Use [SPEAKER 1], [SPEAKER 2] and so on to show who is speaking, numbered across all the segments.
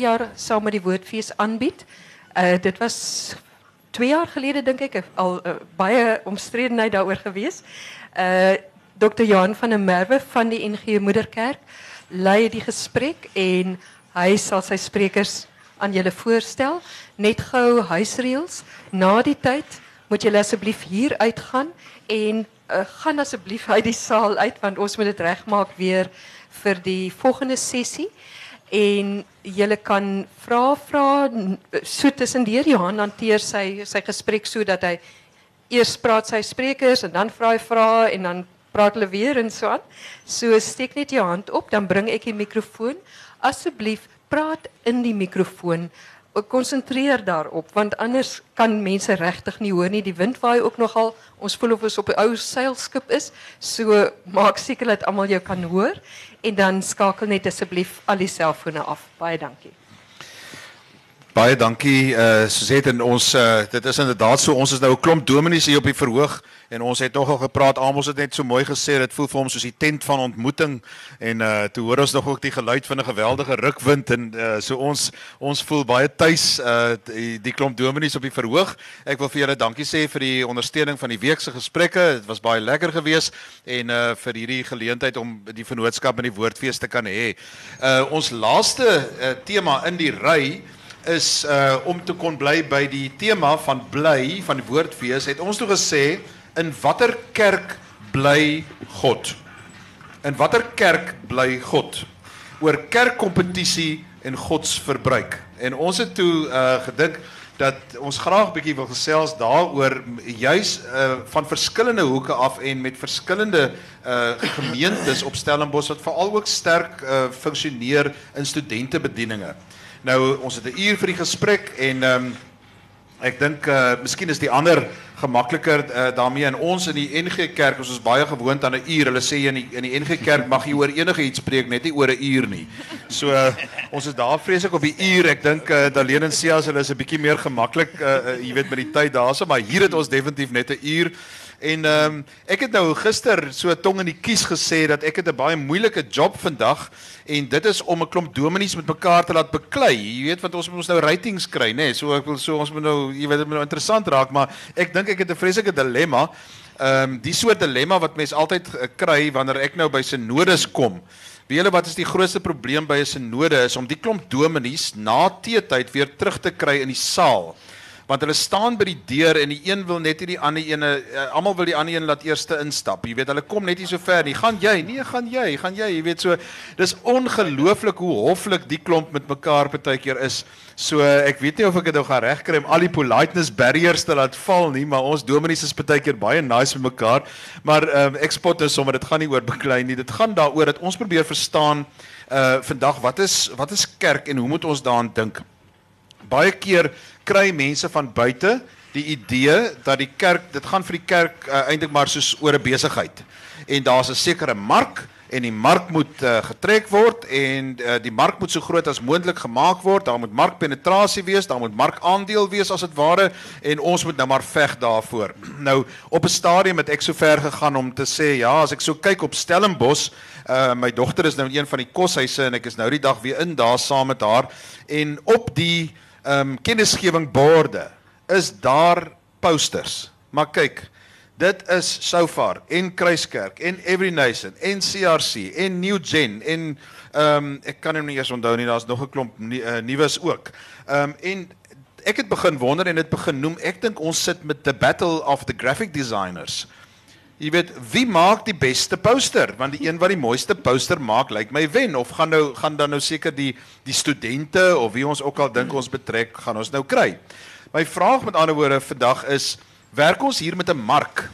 [SPEAKER 1] jaar saam met die woordfees aanbied. Uh dit was 2 jaar gelede dink ek al uh, baie omstredenheid daaroor gewees. Uh Dr. Johan van der Merwe van die NG Moederkerk lei die gesprek en hy sal sy sprekers aan julle voorstel. Net gou huisreëls. Na die tyd moet julle asseblief hier uitgaan en uh, gaan asseblief uit die saal uit want ons moet dit regmaak weer vir die volgende sessie en julle kan vra vra so tussendeur Johan hanteer sy sy gesprek sodat hy eers praat sy sprekers en dan vra hy vra en dan praat hulle weer en so aan. So steek net jou hand op, dan bring ek die mikrofoon. Asseblief praat in die mikrofoon. Konsentreer daarop want anders kan mense regtig nie hoor nie. Die wind waai ook nogal. Ons voel of ons op 'n ou seilskip is. So maak seker dat almal jou kan hoor en dan skakel net asseblief al die selfone af. Baie dankie.
[SPEAKER 2] Baie dankie uh Suzette en ons uh dit is inderdaad so ons is nou 'n klomp dominees hier op die verhoog en ons het nogal gepraat almal het net so mooi gesê dit voel vir hom soos die tent van ontmoeting en uh toe hoor ons nog ook die geluid van 'n geweldige rukwind en uh so ons ons voel baie tuis uh die, die klomp dominees op die verhoog. Ek wil vir julle dankie sê vir die ondersteuning van die week se gesprekke. Dit was baie lekker geweest en uh vir hierdie geleentheid om die vennootskap in die woordfees te kan hê. Uh ons laaste uh, tema in die ry is uh om te kon bly by die tema van bly van die woordfees het ons toe gesê in watter kerk bly God? In watter kerk bly God? Oor kerkkompetisie en godsverbruik. En ons het toe uh gedink dat ons graag bietjie wil gesels daaroor juis uh van verskillende hoeke af en met verskillende uh gemeentes op Stellenbosch wat veral ook sterk uh funksioneer in studentebedieninge. Nou ons het 'n uur vir die gesprek en ehm um, ek dink uh miskien is die ander gemakliker uh, daarmee in ons in die NG Kerk ons is baie gewoond aan 'n uur. Hulle sê in die in die NG Kerk mag jy oor enige iets spreek net nie oor 'n uur nie. So uh, ons is daar vreeslik op die uur. Ek dink uh, Daleen en Sias hulle is 'n bietjie meer gemaklik uh, uh jy weet met die tyd daarso, maar hier het ons definitief net 'n uur. En ehm um, ek het nou gister so tong in die kies gesê dat ek het 'n baie moeilike job vandag en dit is om 'n klomp dominees met mekaar te laat beklei. Jy weet wat ons moet ons nou ratings kry, nê? Nee? So ek wil so ons moet nou jy weet dit moet nou interessant raak, maar ek dink ek het 'n vreeslike dilemma. Ehm um, die soort dilemma wat mense altyd uh, kry wanneer ek nou by synodes kom. Weet julle wat is die grootste probleem by 'n synode is om die klomp dominees na teetyd weer terug te kry in die saal want hulle staan by die deur en die een wil net nie die ander ene uh, almal wil die ander een laat eerste instap. Jy weet, hulle kom net nie so ver nie. Gaan jy? Nee, gaan jy? Gaan jy? Jy weet so dis ongelooflik hoe hoflik die klomp met mekaar partykeer is. So ek weet nie of ek dit nou gaan regkry om al die politeness barriers te laat val nie, maar ons dominees is partykeer baie nice met mekaar. Maar um, ek spot nou sommer dit gaan nie oor beklei nie. Dit gaan daaroor dat ons probeer verstaan uh vandag wat is wat is kerk en hoe moet ons daaraan dink? Baie keer kry mense van buite die idee dat die kerk dit gaan vir die kerk uh, eintlik maar soos oor 'n besigheid. En daar's 'n sekere mark en die mark moet uh, getrek word en uh, die mark moet so groot as moontlik gemaak word. Daar moet markpenetrasie wees, daar moet markaandeel wees as dit ware en ons moet nou maar veg daarvoor. Nou op 'n stadium het ek so ver gegaan om te sê ja, as ek so kyk op Stellenbos, uh, my dogter is nou in een van die koshuise en ek is nou die dag weer in daar saam met haar en op die ehm um, kennisgewingborde is daar posters. Maar kyk, dit is Sofar en Kruiskerk en Every Nation en CRC en New Gen en ehm um, ek kan hom nie eers onthou nie, daar's nog 'n klomp eh, nuus ook. Ehm um, en ek het begin wonder en dit begin noem. Ek dink ons sit met the battle of the graphic designers. Jy weet, wie maak die beste poster? Want die een wat die mooiste poster maak, lyk my wen of gaan nou gaan dan nou seker die die studente of wie ons ook al dink ons betrek, gaan ons nou kry. My vraag met ander woorde vandag is, werk ons hier met 'n mark?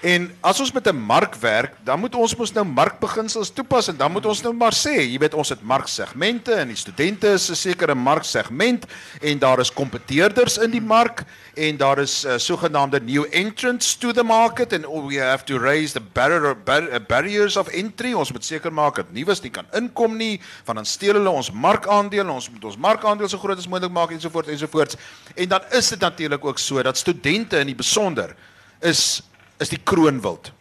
[SPEAKER 2] En as ons met 'n mark werk, dan moet ons mos nou markbeginsels toepas en dan moet ons nou maar sê, jy weet ons het marksegmente en die studente is 'n sekere marksegment en daar is kompeteerders in die mark en daar is uh, sogenaamde new entrants to the market and we have to raise the barrier, bar, barriers of entry. Ons moet seker maak dat nuus nie kan inkom nie, want dan steel hulle ons markandeel, ons moet ons markandeel so groot as moontlik maak ensovoorts ensovoorts. En dan is dit natuurlik ook so dat studente in die besonder is is die kroonwild.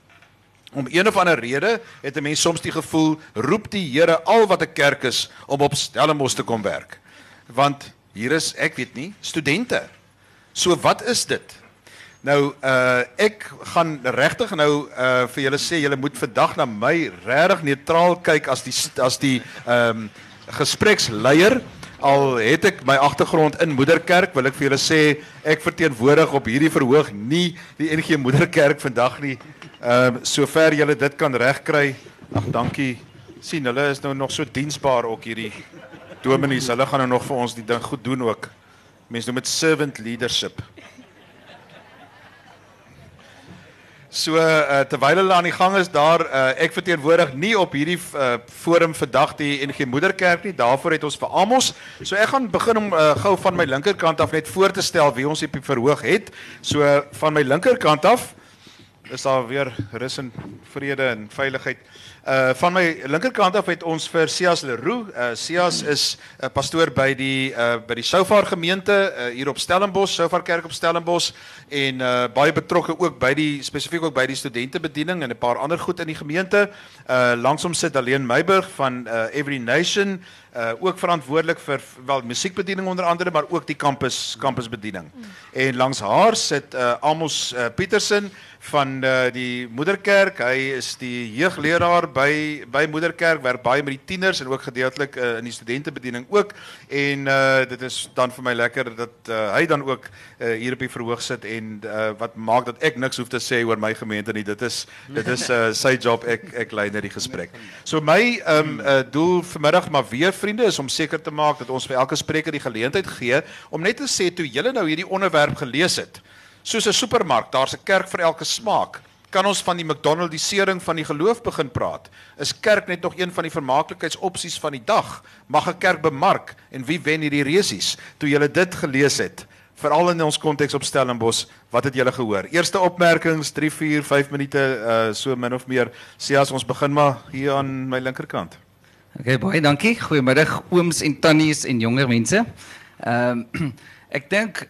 [SPEAKER 2] Om een of ander rede het 'n mens soms die gevoel roep die Here al wat 'n kerk is om op Stellenbosch te kom werk. want hier is ek weet nie studente. So wat is dit? Nou uh ek gaan regtig nou uh vir julle sê julle moet vandag na my regtig neutraal kyk as die as die ehm um, gespreksleier al het ek my agtergrond in Moederkerk wil ek vir julle sê ek verteenwoordig op hierdie verhoog nie die NG Moederkerk vandag nie. Ehm uh, sover julle dit kan regkry. Ag dankie. sien hulle is nou nog so diensbaar ook hierdie dominees. Hulle gaan nou nog vir ons die ding goed doen ook. Mense noem dit servant leadership. So uh, terwyl hulle aan die gang is daar uh, ek verteenwoordig nie op hierdie uh, forum vandag die NG Moederkerk nie. Daarvoor het ons vir Amos. So ek gaan begin om uh, gou van my linkerkant af net voor te stel wie ons op die verhoog het. So uh, van my linkerkant af is daar weer rus en vrede en veiligheid. Uh van my linkerkant af het ons vir Sias Leroux. Uh Sias is 'n uh, pastoor by die uh by die Soufar gemeente uh, hier op Stellenbosch, Soufar Kerk op Stellenbosch en uh baie betrokke ook by die spesifiek ook by die studentebediening en 'n paar ander goed in die gemeente. Uh langsom sit Alleen Meiburg van uh Every Nation uh ook verantwoordelik vir wel musiekbediening onder andere maar ook die kampus kampusbediening. Mm. En langs haar sit uh Amos uh, Petersen van uh, die Moederkerk. Hy is die jeugleraar by by Moederkerk, werk baie met die tieners en ook gedeeltelik uh, in die studentebediening ook. En uh, dit is dan vir my lekker dat uh, hy dan ook uh, hier op die verhoog sit en uh, wat maak dat ek niks hoef te sê oor my gemeente nie. Dit is dit is uh, sy job. Ek ek lei net die gesprek. So my um, uh, doel vanmiddag maar weer vriende is om seker te maak dat ons vir elke spreker die geleentheid gee om net te sê toe julle nou hierdie onderwerp gelees het soos 'n supermark, daar's 'n kerk vir elke smaak. Kan ons van die McDonaldisering van die geloof begin praat? Is kerk net nog een van die vermaaklikheidsopsies van die dag? Mag 'n kerk bemark en wie wen hierdie resies? Toe jy dit gelees het, veral in ons konteks op Stellenbosch, wat het julle gehoor? Eerste opmerkings 3, 4, 5 minute uh so min of meer. Sê as ons begin maar hier aan my linkerkant.
[SPEAKER 3] Okay, baie dankie. Goeiemiddag ooms en tannies en jonger mense. Ehm um, ek dink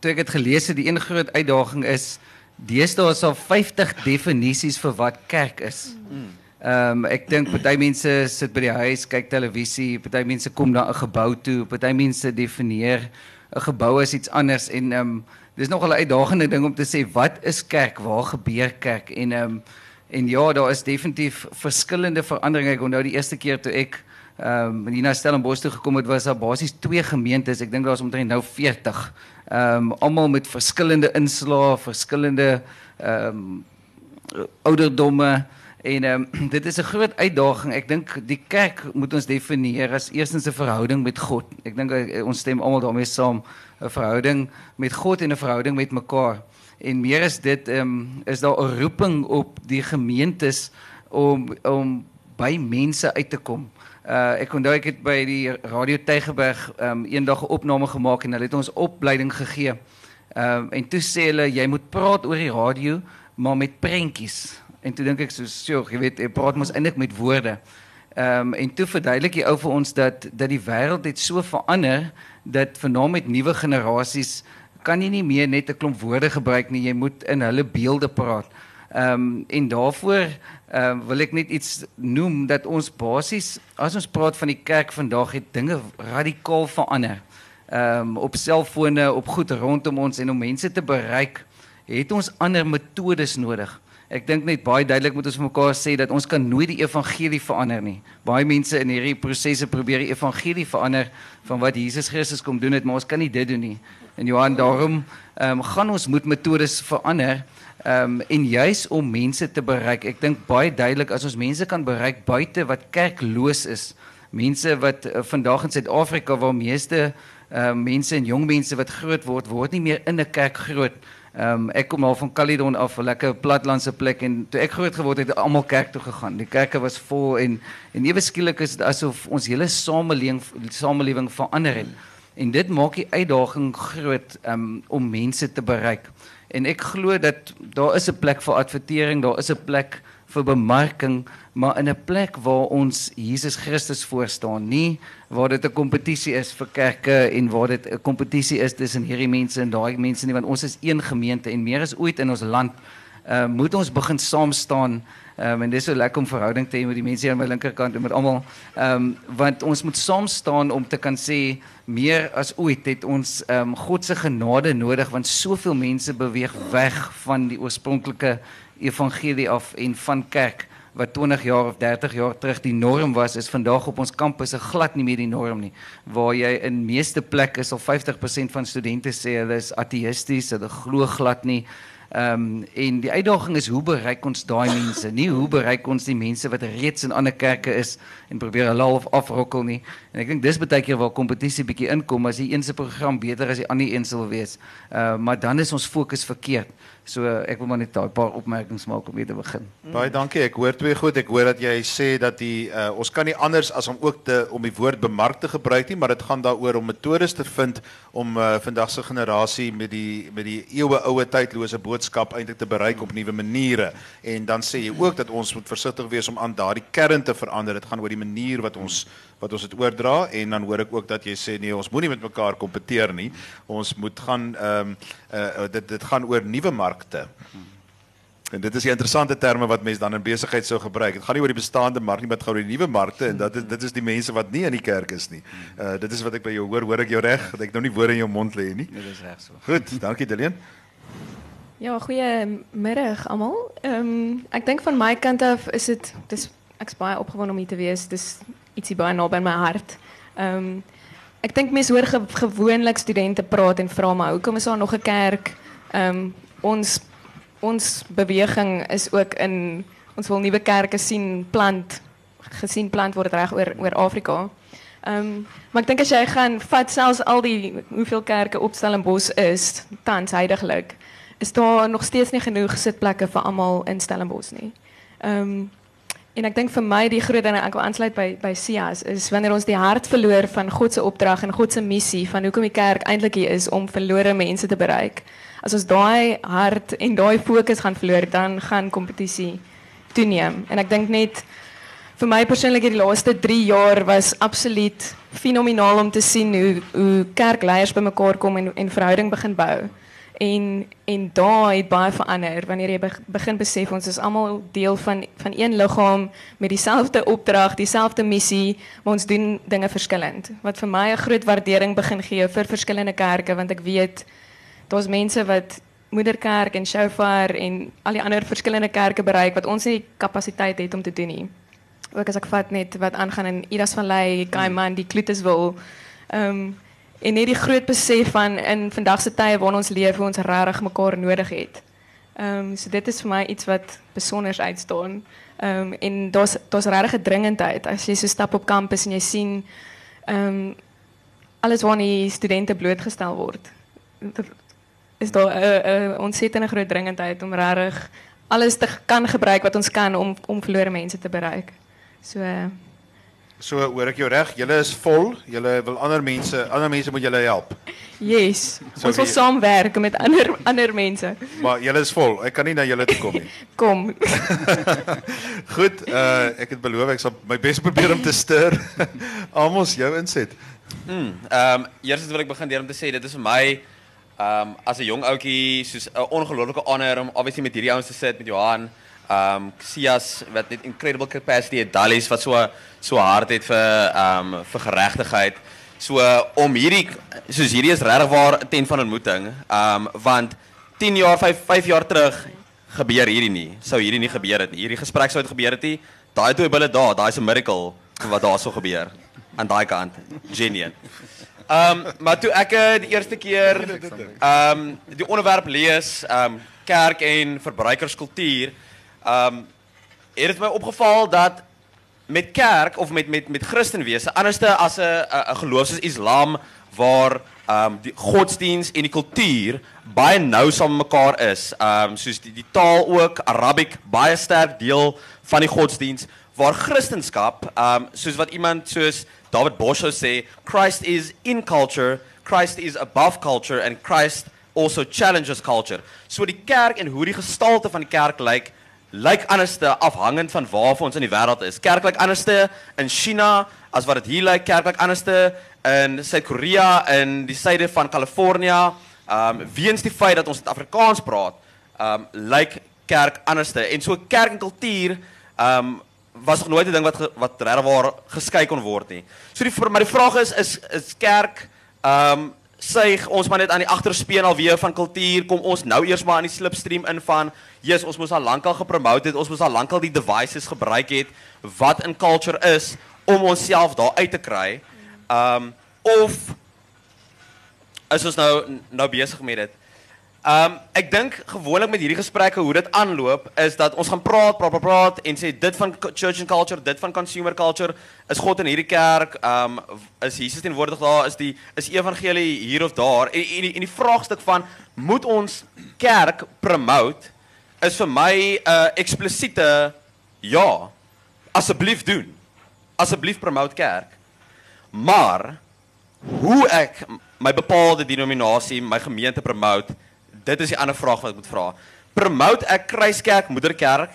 [SPEAKER 3] toe ek het gelees het die een groot uitdaging is deesdae is daar 50 definisies vir wat kerk is. Ehm um, ek dink party mense sit by die huis, kyk televisie, party mense kom na 'n gebou toe, party mense definieer 'n gebou as iets anders en ehm um, dis nogal 'n uitdagende ding om te sê wat is kerk? Waar gebeur kerk? En ehm um, en ja, daar is definitief verskillende veranderinge. Ek onthou die eerste keer toe ek ehm um, hier na Stellenbosch toe gekom het, was daar basies twee gemeentes. Ek dink daar was omtrent nou 40 ehm um, almal met verskillende inslae, verskillende ehm um, ouderdomme en ehm um, dit is 'n groot uitdaging. Ek dink die kerk moet ons definieer as eerstens 'n verhouding met God. Ek dink uh, ons stem almal daarmee saam 'n verhouding met God en 'n verhouding met mekaar. En meer is dit ehm um, is daar 'n roeping op die gemeentes om om by mense uit te kom. Uh ek onthou ek het by die Radio Tygerberg um eendag 'n opname gemaak en hulle het ons opleiding gegee. Um en toe sê hulle jy moet praat oor die radio maar met prentjies. En toe dink ek so, "Sjoe, jy weet, jy praat mos eintlik met woorde." Um en toe verduidelik jy ou ons dat dat die wêreld het so verander dat veral met nuwe generasies kan jy nie meer net 'n klomp woorde gebruik nie, jy moet in hulle beelde praat. Um en daaroor Ehm uh, wil ek net iets noem dat ons basies as ons praat van die kerk vandag het dinge radikaal verander. Ehm um, op selfone, op goed rondom ons en om mense te bereik, het ons ander metodes nodig. Ek dink net baie duidelik moet ons vir mekaar sê dat ons kan nooit die evangelie verander nie. Baie mense in hierdie prosesse probeer die evangelie verander van wat Jesus Christus kom doen het, maar ons kan nie dit doen nie. En Johan, daarom ehm um, gaan ons moet metodes verander. Ehm um, en juis om mense te bereik. Ek dink baie duidelik as ons mense kan bereik buite wat kerkloos is. Mense wat uh, vandag in Suid-Afrika waar meeste ehm uh, mense en jong mense wat groot word, word nie meer in 'n kerk groot. Ehm um, ek kom al van Caledon af, 'n lekker platlandse plek en toe ek groot geword het, het almal kerk toe gegaan. Die kerke was vol en en ewe skielik is dit asof ons hele samelewing samelewing verander het. En dit maak die uitdaging groot um, om mense te bereik. En ek glo dat daar is 'n plek vir advertering, daar is 'n plek vir bemarking, maar in 'n plek waar ons Jesus Christus voor staan, nie waar dit 'n kompetisie is vir kerke en waar dit 'n kompetisie is tussen hierdie mense en daai mense nie, want ons is een gemeente en meer as ooit in ons land uh, moet ons begin saam staan Um, en dis so lekker om verhouding te hê met die mense aan my linkerkant en met almal. Ehm um, want ons moet saam staan om te kan sê meer as ooit het ons ehm um, God se genade nodig want soveel mense beweeg weg van die oorspronklike evangelie af en van kerk wat 20 jaar of 30 jaar terug die norm was is vandag op ons kampusse glad nie meer die norm nie waar jy in meeste plekke is al 50% van studente sê hulle is ateïsties hulle glo glad nie Ehm um, en die uitdaging is hoe bereik ons daai mense? Nie hoe bereik ons die mense wat reeds in ander kerke is en probeer hulle half afrokkel nie. En ek dink dis baie keer waar kompetisie bietjie inkom as die een se program beter as die ander een sal wees. Ehm uh, maar dan is ons fokus verkeerd. So ek wil maar net 'n paar opmerkings maak om mee te begin.
[SPEAKER 2] Mm. Baie dankie. Ek hoor twee goed. Ek hoor dat jy sê dat die uh, ons kan nie anders as om ook te om die woord bemark te gebruik nie, maar dit gaan daaroor om metodes te vind om uh, vandag se generasie met die met die eeue oue tydlose boodskap eintlik te bereik op nuwe maniere. En dan sê jy ook dat ons moet versigtig wees om aan daardie kern te verander. Dit gaan oor die manier wat ons wat ons dit oordra en dan hoor ek ook dat jy sê nee ons moenie met mekaar kompeteer nie. Ons moet gaan ehm um, uh, dit dit gaan oor nuwe markte. En dit is 'n interessante terme wat mense dan in besigheid sou gebruik. Dit gaan nie oor die bestaande mark nie maar dit gaan oor die nuwe markte en dat dit dit is die mense wat nie in die kerk is nie. Uh, dit is wat ek by jou hoor. Hoor ek jou reg? Dat ek nou nie woorde in jou mond lê nie.
[SPEAKER 3] Dit is reg so.
[SPEAKER 2] Goed dankie Deleen
[SPEAKER 4] Ja, goeiemiddag almal. Ehm um, ek dink van my kant af is dit dis ek's baie opgewonde om hier te wees. Dis ietsie baie naby my hart. Ehm um, ek dink mense hoor ge gewoonlik studente praat en vra maar hoekom is daar nog 'n kerk? Ehm ons ons beweging is ook in ons wil nuwe kerke sien plant gesien plant word reg oor oor Afrika. Ehm maar ek dink as jy gaan vat selfs al die hoeveel kerke op Stellenbosch is tans heidaglik is daar nog steeds nie genoeg sitplekke vir almal in Stellenbosch nie. Ehm En ek dink vir my die groot ding ek wil aansluit by by is wanneer ons die hart verloor van God se opdrag en God se missie van hoekom die kerk eintlik hier is om verlore mense te bereik. As ons daai hart en daai fokus gaan verloor, dan gaan kompetisie toeneem. En ek dink net vir my persoonlik hierdie laaste 3 jaar was absoluut fenomenaal om te sien hoe hoe kerkleiers bymekaar kom en en verhouding begin bou. En en daar het baie verander wanneer jy begin besef ons is almal deel van van een liggaam met dieselfde opdrag, dieselfde missie, maar ons doen dinge verskillend. Wat vir my 'n groot waardering begin gee vir verskillende kerke want ek weet daar's mense wat moederkerk en shofar en al die ander verskillende kerke bereik wat ons nie kapasiteit het om te doen nie. Ook as ek vat net wat aangaan in Idas Kaiman, die Klutus wil. Ehm um, en net die groot besef van in vandag se tye waarin ons hoe ons regtig mekaar nodig het. Ehm so dit is vir my iets wat besonder uitstaan. Ehm um, en daar's daar's regtig 'n dringendheid as jy so stap op kampus en jy sien ehm um, alles waar die studente blootgestel word. Is daar 'n 'n ontsettende groot dringendheid om regtig alles te kan gebruik wat ons kan om om verlore mense te bereik. So uh,
[SPEAKER 2] So hoor ek jou reg, julle is vol, julle wil ander mense, ander mense moet julle help.
[SPEAKER 4] Yes. So ons wil saamwerk met ander ander mense.
[SPEAKER 2] Maar julle is vol. Ek kan nie na julle toe kom nie.
[SPEAKER 4] kom.
[SPEAKER 2] Goed, uh ek het beloof ek sal my bes probeer om te stuur. Almos jou inset.
[SPEAKER 5] Hmm, ehm um, eers wil ek begin deur om te sê dit is vir my ehm um, as 'n jong ouetjie soos 'n ongelooflike honor om obviously met hierdie ouens te sit met Johan um Sias wat net incredible capacity het Dallies wat so so hard het vir um vir geregtigheid. So om hierdie soos hierdie is regtig waar 'n tent van ontmoeting. Um want 10 jaar 5 5 jaar terug gebeur hierdie nie. Sou hierdie nie gebeur het nie. Hierdie gesprek sou het gebeur het nie. Daai twee bulle daar, daai's 'n miracle wat daar sou gebeur aan daai kant. Genien. Um maar toe ek uh, die eerste keer um die onderwerp lees, um kerk en verbruikerskultuur Ehm um, het dit my opgeval dat met kerk of met met met Christenwese anderste as 'n 'n geloof soos Islam waar ehm um, die godsdiens en die kultuur baie nou saam mekaar is. Ehm um, soos die die taal ook Arabiek baie sterk deel van die godsdiens waar Christendom ehm um, soos wat iemand soos David Bosch sê Christ is in culture, Christ is above culture and Christ also challenges culture. So die kerk en hoe die gestalte van die kerk lyk like, lyk anderste afhangend van waar ons in die wêreld is. Kerk lyk anderste in China as wat dit hier lyk. Kerk lyk anderste in Suid-Korea en die suide van Kalifornië. Um weens die feit dat ons Afrikaans praat, um lyk kerk anderste. En so kerk en kultuur ehm um, was nog nooit 'n ding wat ge, wat regtig waar geskei kon word nie. So die maar die vraag is is is kerk ehm um, sê ons maar net aan die agterspeen alweer van kultuur kom ons nou eers maar aan die slipstream in van Jesus ons moes al lankal gepromote het ons moes al lankal die devices gebruik het wat in culture is om onsself daar uit te kry. Ehm um, of is ons nou nou besig met dit. Ehm um, ek dink gewoonlik met hierdie gesprekke hoe dit aanloop is dat ons gaan praat, praat, praat, praat en sê dit van church and culture, dit van consumer culture, is God in hierdie kerk, ehm um, is Jesus teenwoordig daar, is die is evangelie hier of daar en en die, en die vraagstuk van moet ons kerk promote is vir my 'n uh, eksplisiete ja. Asseblief doen. Asseblief promote kerk. Maar hoe ek my bepaalde denominasie, my gemeente promote dit is die ander vraag wat ek moet vra. Promote ek Kruiskerk Moederkerk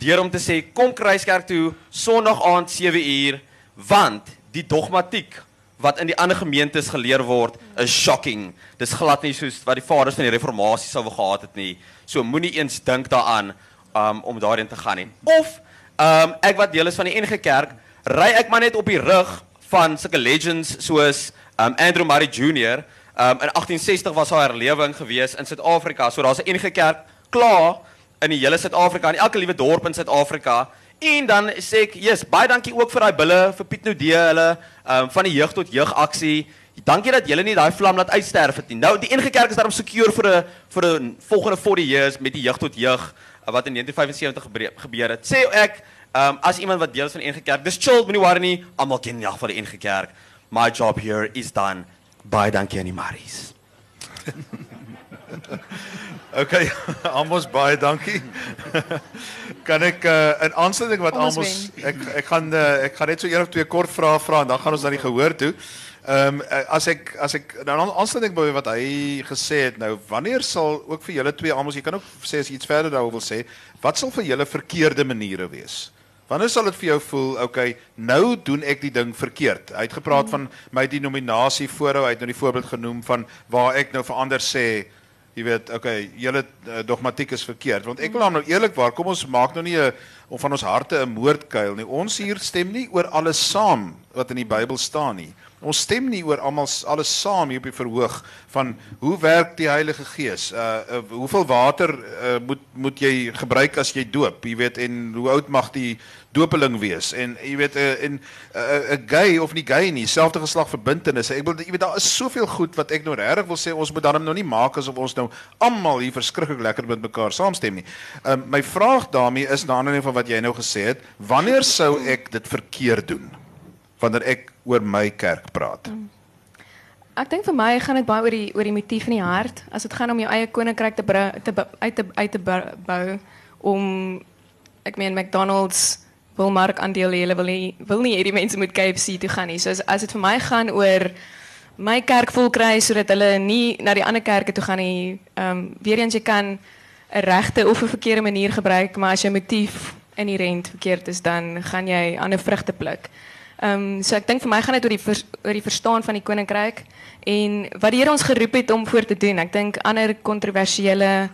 [SPEAKER 5] deur om te sê kom Kruiskerk toe Sondag aand 7uur want die dogmatiek wat in die ander gemeentes geleer word is shocking. Dis glad nie soos wat die vaders van die reformatie sou gehad het nie. So moenie eens dink daaraan um, om daarin te gaan nie. Of um, ek wat deel is van die NG Kerk, ry ek maar net op die rug van sulke legends soos um, Andrew Murray Jr. Um, in 1860 was haar herlewing gewees in Suid-Afrika. So daar's 'n enige kerk klaar in die hele Suid-Afrika, in elke liewe dorp in Suid-Afrika. En dan sê ek, "Jesus, baie dankie ook vir daai bulle vir Piet Nudee, hulle um, van die jeug tot jeug aksie. Dankie dat julle nie daai vlam laat uitsterf het nie. Nou die enige kerk is daarom secure vir 'n vir 'n volgende 40 years met die jeug tot jeug uh, wat in 1975 gebeur het. Sê ek, um, as iemand wat deel is van enige kerk, dis chill, moenie worry nie. Almal ken in elk geval die enige kerk. My job here is done. Baie dankie aan die Maries.
[SPEAKER 2] okay, Amos baie dankie. kan ek uh, in aansluiting wat
[SPEAKER 4] Amos
[SPEAKER 2] Amos ek ek gaan uh, ek gaan net so een of twee kort vrae vra en dan gaan ons na die gehoor toe. Ehm um, as ek as ek nou aansluiting by wat hy gesê het nou wanneer sal ook vir julle twee Amos jy kan ook sê as jy iets verder daaroor wil sê wat sal vir julle verkeerde maniere wees? Wanneer sal dit vir jou voel, okay, nou doen ek die ding verkeerd? Hy het gepraat van my denominasie voorhou, hy het nou die voorbeeld genoem van waar ek nou verander sê, jy weet, okay, julle uh, dogmatiek is verkeerd. Want ek wil nou eerlikwaar, kom ons maak nou nie 'n of van ons harte 'n moordkuil nie. Ons hier stem nie oor alles saam wat in die Bybel staan nie. Ons stem nie oor almal alles saam hier op die verhoog van hoe werk die Heilige Gees? Uh, uh hoeveel water uh, moet moet jy gebruik as jy doop? Jy weet en hoe oud mag die dopeling wees en jy weet 'n uh, en 'n uh, uh, gay of nie gay nie, selfde geslag verbintenisse. Ek wil jy weet daar is soveel goed wat ek nou regtig wil sê ons moet dan nou nie maak asof ons nou almal hier verskriklik lekker met mekaar saamstem nie. Um, my vraag daarmee is na aanleiding van wat jy nou gesê het, wanneer sou ek dit verkeerd doen? Wanneer ek oor my kerk praat.
[SPEAKER 4] Ek dink vir my gaan dit baie oor die oor die motief in die hart. As dit gaan om jou eie koninkryk te, te uit te uit te bou om ek meen McDonald's wil markandeel hê. Hulle wil nie wil nie hierdie mense moet KFC toe gaan nie. So as as dit vir my gaan oor my kerk vol kry sodat hulle nie na die ander kerke toe gaan nie. Ehm weer eens jy kan 'n regte of 'n verkeerde manier gebruik, maar as jou motief inherent verkeerd is, dan gaan jy ander vrugte pluk. Ehm um, so ek dink vir my gaan dit oor die vers, oor die verstaan van die koninkryk en wat die Here ons geroep het om voor te doen. Ek dink ander kontroversiële 'n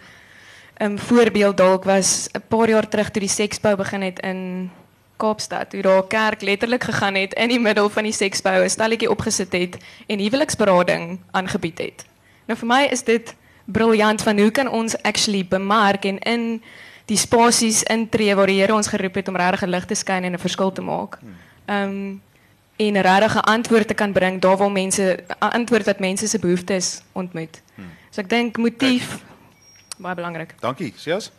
[SPEAKER 4] ehm, voorbeeld dalk was 'n paar jaar terug toe die seksbou begin het in Kaapstad hoe daar kerk letterlik gegaan het in die middel van die seksbou 'n stalletjie opgesit het en huweliksberading aangebied het. Nou vir my is dit briljant van hoe kan ons actually bemark en in die spasies intree waar die Here ons geroep het om regtig 'n lig te skyn en 'n verskil te maak. Ehm um, en 'n antwoord te kan bring daar waar mense antwoord wat mense se behoeftes ontmoet. So ek dink motief baie belangrik.
[SPEAKER 2] Dankie, Sias.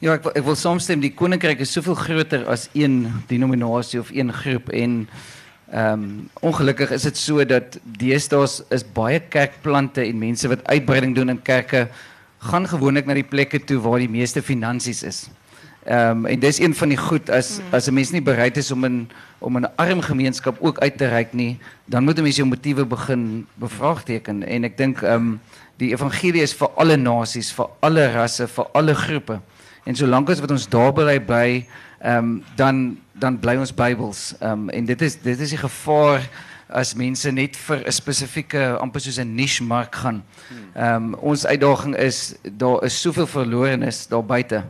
[SPEAKER 3] Ja, ek ek wil saamstem die koninkryk is soveel groter as een denominasie of een groep en ehm um, ongelukkig is dit so dat deesdae is baie kerkplante en mense wat uitbreiding doen in kerke gaan gewoonlik na die plekke toe waar die meeste finansies is. Ehm um, en dis een van die goed as mm. as 'n mens nie bereid is om in om 'n arm gemeenskap ook uit te reik nie, dan moet 'n mens jou motiewe begin bevraagteken en ek dink ehm um, die evangelie is vir alle nasies, vir alle rasse, vir alle groepe. En solank as wat ons daar bly by, ehm dan dan bly ons Bybels. Um, en dit is dit is die gevaar as mense net vir 'n spesifieke amper soos 'n niche mark gaan. Ehm ons uitdaging is daar is soveel verlorenes daar buite.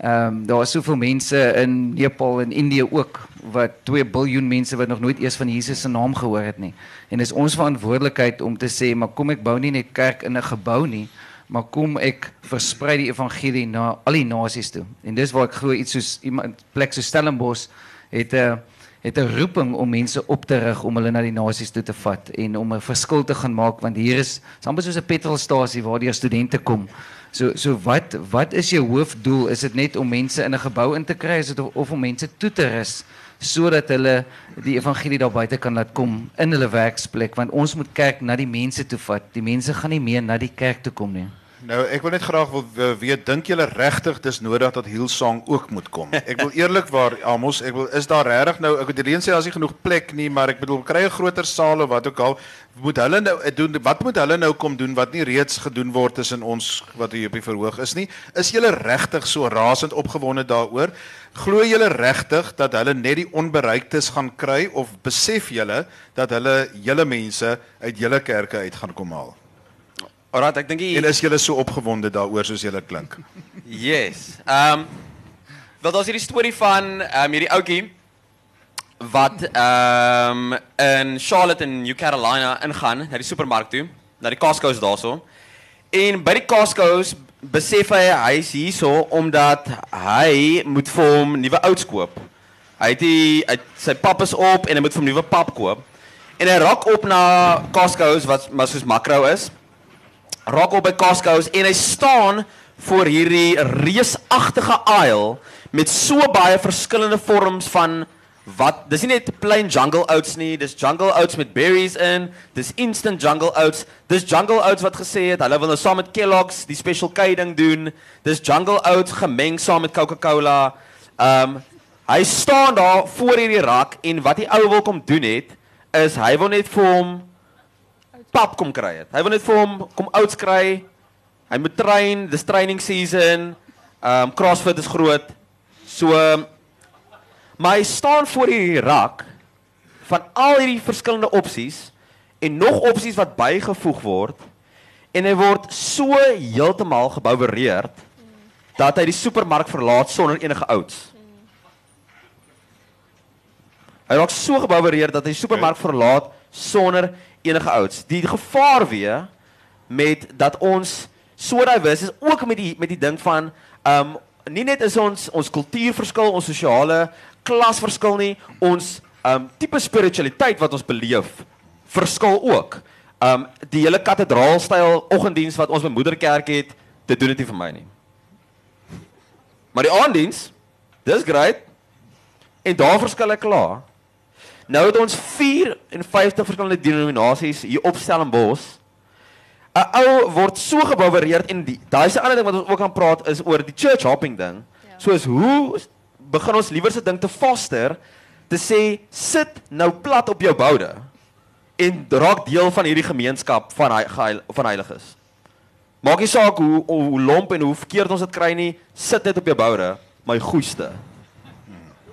[SPEAKER 3] Ehm um, daar is soveel mense in Nepal en Indië ook wat 2 miljard mense wat nog nooit eers van Jesus se naam gehoor het nie. En dis ons verantwoordelikheid om te sê, maar kom ek bou nie net kerk in 'n gebou nie, maar kom ek versprei die evangelie na al die toe. En dis waar ek glo iets soos iemand plek so Stellenbosch het het 'n roeping om mense op te rig om hulle na die nasies toe te vat en om 'n verskil te gaan maak want hier is amper soos 'n petrolstasie waar die studente kom. So so wat wat is jou hoofdoel? Is dit net om mense in 'n gebou in te dit of, om mense toe te rus sodat hulle die evangelie daar buite kan laat kom in hulle werksplek want ons moet kerk na die mense toe vat. Die mense gaan nie meer na die kerk toe kom nie.
[SPEAKER 2] Nou, ek wil net graag wil we- weet, dink julle regtig dis nodig dat Hillsong ook moet kom? Ek wil eerlikwaar Amos, ek wil is daar regtig nou ek het hierheen sê as nie genoeg plek nie, maar ek bedoel kry 'n groter saal of wat ook al, moet hulle nou eh, doen wat moet hulle nou kom doen wat nie reeds gedoen word tussen ons wat hier op die verhoog is nie? Is julle regtig so rasend opgewonde daaroor? Glo julle regtig dat hulle net die onbereiktes gaan kry of besef julle dat hulle julle mense uit julle kerke uit gaan kom haal?
[SPEAKER 5] Alraai, ek dink die
[SPEAKER 2] En is julle so opgewonde daaroor soos julle klink?
[SPEAKER 5] Yes. Ehm um, wel daar's hierdie storie van ehm um, hierdie ouetjie wat ehm um, in Charlotte in New Carolina ingaan na die supermark toe, na die Costco's daarso. En by die Costco's besef hy hy's hierso omdat hy moet vir hom nuwe ouds koop. Hy het die hy, sy pap is op en hy moet vir hom nuwe pap koop. En hy raak op na Costco's wat maar soos makro is op by Costco's en hy staan voor hierdie reusagtige aisle met so baie verskillende vorms van wat dis nie net plain jungle oats nie, dis jungle oats met berries in, dis instant jungle oats. Dis jungle oats wat gesê het hulle wil nou saam met Kellogg's die special K ding doen. Dis jungle oats gemeng saam met Coca-Cola. Um hy staan daar voor hierdie rak en wat die ou wil kom doen het is hy wil net vir hom pap kom kry het. Hy wil net vir hom kom ouds kry. Hy moet train, dis training season. Ehm um, CrossFit is groot. So um, maar hy staan voor hierdie rak van al hierdie verskillende opsies en nog opsies wat bygevoeg word en hy word so heeltemal gebouwereerd dat hy die supermark verlaat sonder enige ouds. Hy raak so gebouwereerd dat hy die supermark verlaat sonder enige ouds. Die gevaar weer met dat ons so diverse is ook met die met die ding van um nie net is ons ons kultuur verskil, ons sosiale klas verskil nie, ons um tipe spiritualiteit wat ons beleef verskil ook. Um die hele kathedraalstyl oggenddiens wat ons by Moederkerk het, dit doen dit nie vir my nie. Maar die aanddiens, dis great. En daar verskil ek klaar. Nou het ons 54 verskillende denominasies hier op Stellenbosch. 'n Ou word so gebouwereerd en daai is 'n ander ding wat ons ook gaan praat is oor die church hopping ding. Ja. Soos hoe begin ons liewer se ding te foster te sê sit nou plat op jou boude en raak deel van hierdie gemeenskap van hy geheil, van heiliges. Maak nie saak hoe hoe lomp en hoe verkeerd ons dit kry nie, sit net op jou boude, my goeiste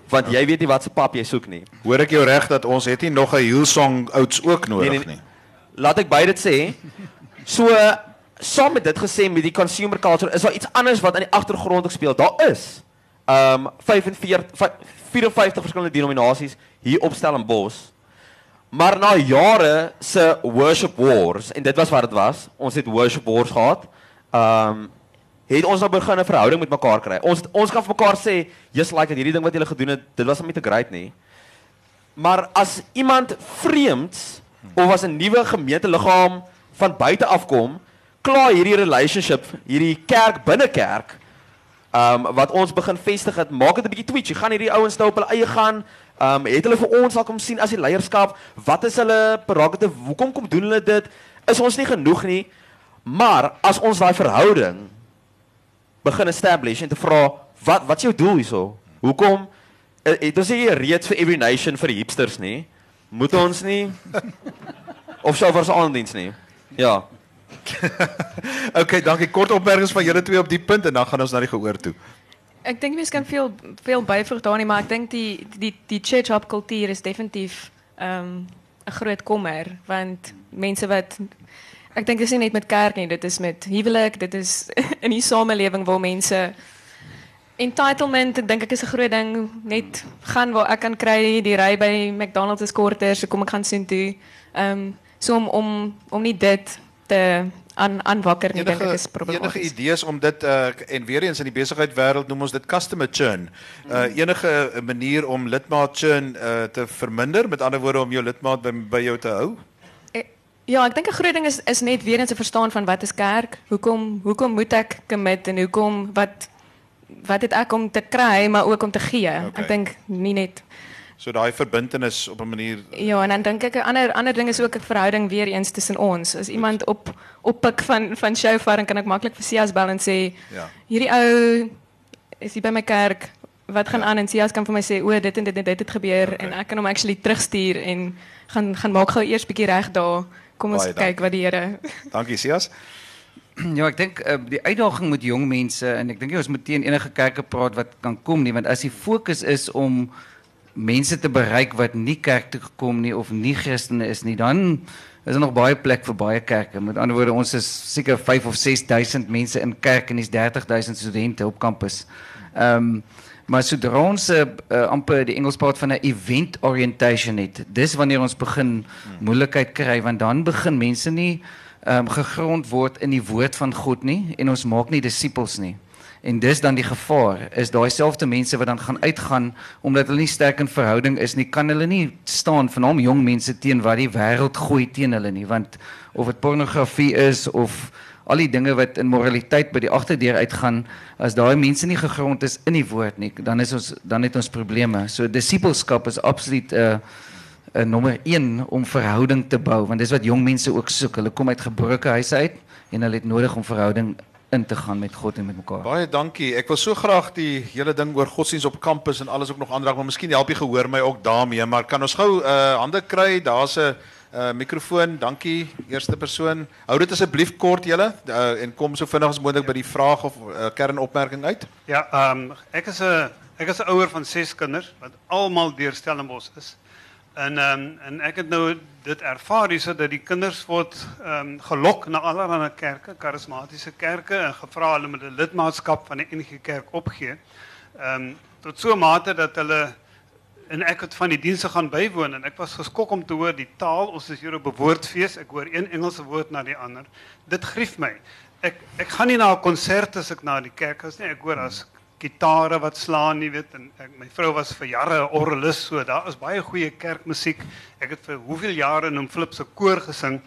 [SPEAKER 5] want jy weet nie wat se pap jy soek nie.
[SPEAKER 2] Hoor ek jou reg dat ons het nie nog 'n Hillsong ouds ook nodig
[SPEAKER 5] Nee,
[SPEAKER 2] nie.
[SPEAKER 5] nee, nee. Laat ek by dit sê. So saam met dit gesê met die consumer culture is daar iets anders wat aan die agtergrond ook speel. Daar is um 45 vy- 54 verskillende denominasies hier op Stellenbosch. Maar na jare se worship wars en dit was wat dit was. Ons het worship wars gehad. Um het ons nou begin 'n verhouding met mekaar kry. Ons ons kan vir mekaar sê, "Just like hierdie ding wat julle gedoen het, dit was net te great nie." Maar as iemand vreemds of as 'n nuwe gemeenteliggaam van buite afkom, kla hierdie relationship, hierdie kerk binne kerk, um wat ons begin vestig het, maak dit 'n bietjie twitchy. Gaan hierdie ouens nou op hulle eie gaan? Um het hulle vir ons al kom sien as die leierskap? Wat is hulle prerogative? Hoekom kom doen hulle dit? Is ons nie genoeg nie? Maar as ons daai verhouding begin establish en te vra wat wat is jou doel hierso? Hoekom eh, het ons nie reeds vir every nation vir die hipsters nie? Moet ons nie of sou vir ons aandiens nie? Ja.
[SPEAKER 2] Okay, dankie. Kort opmerkings van julle twee op die punt en dan gaan ons na die gehoor toe.
[SPEAKER 4] Ik denk mens kan veel, veel bijvoegen daar niet, maar ik denk die, die, die church hop cultuur is definitief um, een groot kommer. Want mensen wat. Ik denk het is niet net met kerk nie, dit is met huwelijk, dit is in die samenleving waar mensen entitlement, ek dink ek is 'n groot ding. Net gaan waar ek kan kry die ry by McDonald's is korter, so kom ek gaan sien toe. Ehm um, so om om om nie dit te aan aanwakker nie dink ek is
[SPEAKER 2] enige
[SPEAKER 4] problematies.
[SPEAKER 2] idees om dit uh, en weer eens in die besigheidwêreld noem ons dit customer churn. Uh, enige manier om lidmaat churn uh, te verminder, met ander woorde om jou lidmaat by, by jou te hou?
[SPEAKER 4] Eh, Ja, ek dink 'n groot ding is is net weer eens 'n verstaan van wat is kerk? Hoekom hoekom moet ek commit en hoekom wat wat het ek om te kry maar ook om te gee?
[SPEAKER 2] Okay.
[SPEAKER 4] Ek dink nie net
[SPEAKER 2] So daai verbintenis op 'n manier
[SPEAKER 4] Ja, en dan dink ek 'n ander ander ding is ook 'n verhouding weer eens tussen ons. As iemand op oppik van van shofar, dan kan ek maklik vir Sias bel en sê,
[SPEAKER 2] Ja.
[SPEAKER 4] hierdie ou is hier by my kerk. Wat gaan aan en Sias kan vir my sê, o, dit en dit en dit het gebeur
[SPEAKER 2] Okay.
[SPEAKER 4] en ek kan hom actually terugstuur en gaan gaan maak gou eers bietjie reg daar. Kom
[SPEAKER 2] Baie
[SPEAKER 4] kyk wat die Here.
[SPEAKER 2] Dankie Sias.
[SPEAKER 3] Ja, ek dink uh, die uitdaging met jong mense en ek dink nie ons moet teen enige kerke praat wat kan kom nie, want as die fokus is om mense te bereik wat nie kerk toe gekom nie of nie Christene is nie, dan is daar nog baie plek vir baie kerke. Met ander woorde, ons is seker 5 of 6000 mense in kerk en dis 30000 studente op kampus. Ehm um, maar sodra ons uh, uh, amper die Engels praat van 'n event orientation het, dis wanneer ons begin moeilikheid kry want dan begin mense nie um, gegrond word in die woord van God nie en ons maak nie disippels nie. En dis dan die gevaar is daai selfde mense wat dan gaan uitgaan omdat hulle nie sterk in verhouding is nie, kan hulle nie staan vanaam jong mense teen wat die wêreld gooi teen hulle nie, want of dit pornografie is of al die dinge wat in moraliteit by die agterdeur uitgaan, as daai mense nie gegrond is in die woord nie, dan is ons dan het ons probleme. So disippelskap is absoluut 'n uh, 'n nommer 1 om verhouding te bou want dis wat jong mense ook soek. Hulle kom uit gebroke huise uit en hulle het nodig om verhouding in te gaan met God en met mekaar.
[SPEAKER 2] Baie dankie. Ek wil so graag die hele ding oor godsdienst op kampus en alles ook nog aanraak, maar miskien help jy gehoor my ook daarmee, maar kan ons gou uh hande kry? Daar's 'n uh mikrofoon. Dankie. Eerste persoon. Hou dit asseblief kort julle uh, en kom so vinnig as moontlik by die vraag of uh, kernopmerking uit.
[SPEAKER 6] Ja, ehm ek is 'n ek is van 6 kinders wat almal deur Stellenbosch is. En ehm en ek het nou dit ervaar hierso dat die kinders word ehm gelok na allerlei kerke, karismatiese kerke en gevra hulle moet 'n lidmaatskap van die NG Kerk opgee. Ehm tot so mate dat hulle en ek het van die dienste gaan bywoon en was geskok om te hoor die taal ons is hier op 'n woordfees ek hoor een Engelse woord na die ander. Dit grief my. Ek ek gaan nie na 'n konsert as ek na die kerk is nie. Ek hoor as gitare wat slaan jy weet en was vir jare 'n orgelis so daar is baie goeie kerkmusiek ek het vir hoeveel jare in 'n flip se koor gesing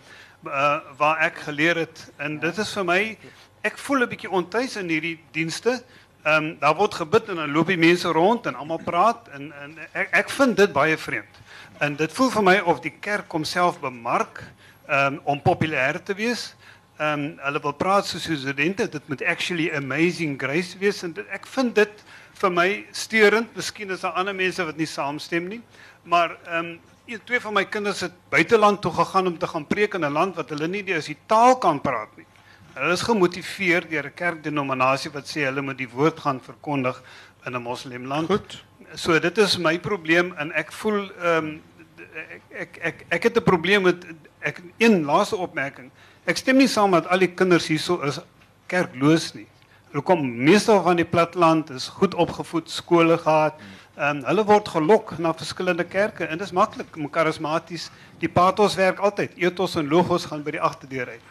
[SPEAKER 6] uh, waar ek geleer het. En dit is vir my ek voel 'n bietjie ontuis in hierdie dienste Ehm um, daar word gebid en dan loop die mense rond en almal praat en en ek ek vind dit baie vreemd. En dit voel vir my of die kerk homself bemark ehm um, om populêr te wees. Ehm um, hulle wil praat soos studente, dit moet actually amazing grace wees en dit, ek vind dit vir my steurend. Miskien is daar ander mense wat nie saamstem nie, maar ehm um, twee van my kinders het buiteland toe gegaan om te gaan preek in 'n land wat hulle nie eens die taal kan praat nie. Hulle is gemotiveer deur 'n kerkdenominasie wat sê hulle moet die woord gaan verkondig in 'n moslemland.
[SPEAKER 2] Goed.
[SPEAKER 6] So dit is my probleem en ek voel ehm um, ek, ek ek ek het 'n probleem met ek een laaste opmerking. Ek stem nie saam dat al die kinders hierso is kerkloos nie. Hulle kom meestal van die platteland, is goed opgevoed, skole gehad. Ehm um, hulle word gelok na verskillende kerke en dit is maklik, karismaties. Die pathos werk altyd. Ethos en logos gaan by die agterdeur uit.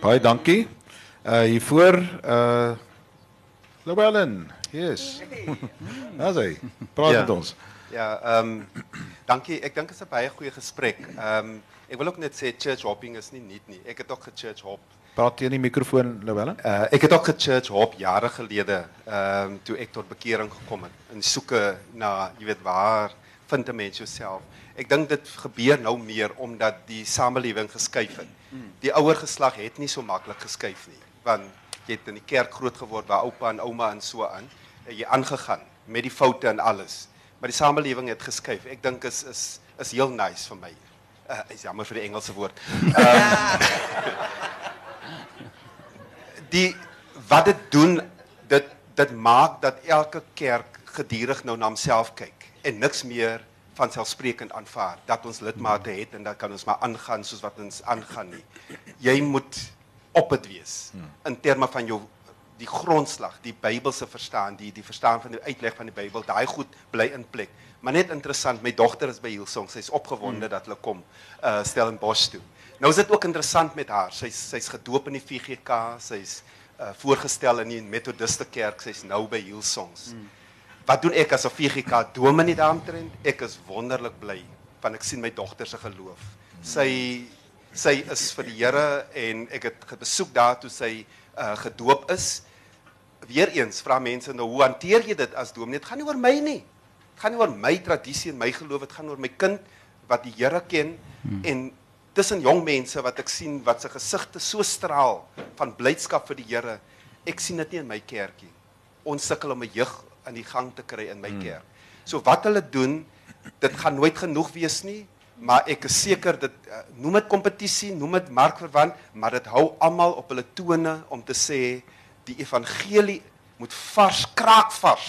[SPEAKER 2] Baie dankie. Uh hiervoor uh Lobellen. Yes. Daar's hy. Praat
[SPEAKER 7] Ja.
[SPEAKER 2] met ons.
[SPEAKER 7] Ja, ehm dankie. Ek dink dit is 'n baie goeie gesprek. Ehm ek wil ook net sê church hopping is nie nuut nie. Ek het ook ge-church hop.
[SPEAKER 2] Praat teen die mikrofoon Lobellen.
[SPEAKER 7] Uh ek het ook ge-church hop jare gelede ehm toe ek tot bekering gekom het in soeke na, jy weet, waar vind 'n mens jouself? Ek dink dit gebeur nou meer omdat die samelewing geskuif het. Die ouer geslag het nie so maklik geskuif nie, want jy het in die kerk groot geword waar oupa en ouma en so aan, en jy aangegaan met die foute en alles. Maar die samelewing het geskuif. Ek dink is is is heel nice vir my. Uh, is jammer vir die Engelse woord. die wat dit doen dit dit maak dat elke kerk gedurig nou na homself kyk en niks meer van selfsprekend aanvaar dat ons lidmate het en dat kan ons maar aangaan soos wat ons aangaan nie. Jy moet op dit wees in terme van jou die grondslag, die Bybelse verstaan, die die verstaan van die uitleg van die Bybel, daai goed bly in plek. Maar net interessant, my dogter is by Hillsong. Sy's opgewonde mm. dat hulle kom uh Stellenbosch toe. Nou is dit ook interessant met haar. Sy's sy's gedoop in die VGK, sy's uh voorgestel in die Methodiste kerk, sy's nou by Hillsongs. Mm. Wat doen ek as 'n VGK dominee daaromtrent? Ek is wonderlik bly want ek sien my dogter se geloof. Sy sy is vir die Here en ek het besoek daar toe sy uh gedoop is. Weereens vra mense nou hoe hanteer jy dit as dominee? Dit gaan nie oor my nie. Dit gaan nie oor my tradisie en my geloof, dit gaan oor my kind wat die Here ken hmm. en tussen jong mense wat ek sien wat se gesigte so straal van blydskap vir die Here. Ek sien dit nie in my kerkie. Ons sukkel om 'n jeug aan die gang te kry in my hmm. kerk. So wat hulle doen, dit gaan nooit genoeg wees nie, maar ek is seker dit uh, noem dit kompetisie, noem dit markverwant, maar dit hou almal op hulle tone om te sê die evangelie moet vars kraakvars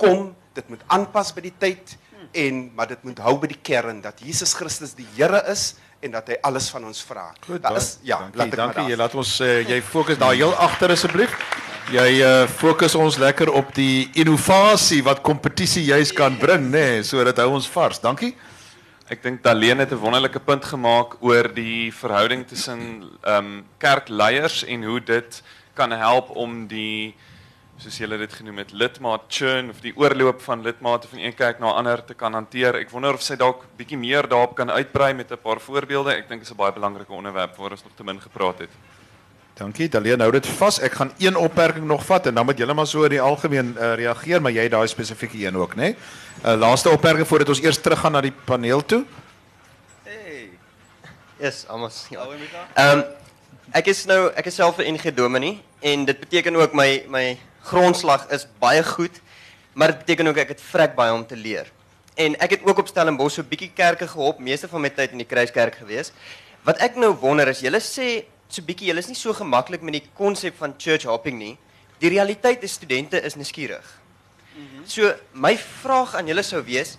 [SPEAKER 7] kom, dit moet aanpas by die tyd en maar dit moet hou by die kern dat Jesus Christus die Here is en dat hy alles van ons vra.
[SPEAKER 2] Daar is ja, dankie, laat ek dankie. Jy laat ons uh, jy fokus daar heel agter asseblief. Jy uh, fokus ons lekker op die innovasie wat kompetisie juis kan bring, nê, nee, sodat hou ons vars. Dankie.
[SPEAKER 8] Ek dink Daleen het 'n wonderlike punt gemaak oor die verhouding tussen ehm um, en hoe dit kan help om die soos julle dit genoem het lidmaat of die oorloop van lidmate van een kerk na 'n ander te kan hanteer. Ek wonder of sy dalk bietjie meer daarop kan uitbrei met 'n paar voorbeelde. Ek dink dit is 'n baie onderwerp waar ons nog te min gepraat het.
[SPEAKER 2] Dankie. Daleen hou dit vas. Ek gaan een opmerking nog vat en dan moet julle maar so in die algemeen uh, reageer, maar jy daai spesifieke een ook, né? Nee? 'n uh, Laaste opmerking voordat ons eers teruggaan na die paneel toe.
[SPEAKER 9] Hey. Yes, almost. Ja. Ehm um, ek is nou ek is self 'n NG Dominee en dit beteken ook my my grondslag is baie goed, maar dit beteken ook ek het vrek baie om te leer. En ek het ook op Stellenbosch so 'n bietjie kerke gehop, meeste van my tyd in die Kruiskerk gewees. Wat ek nou wonder is, julle sê so bietjie, julle is nie so gemaklik met die konsep van church hopping nie. Die realiteit is studente is nuuskierig. Mm -hmm. So my vraag aan julle sou wees,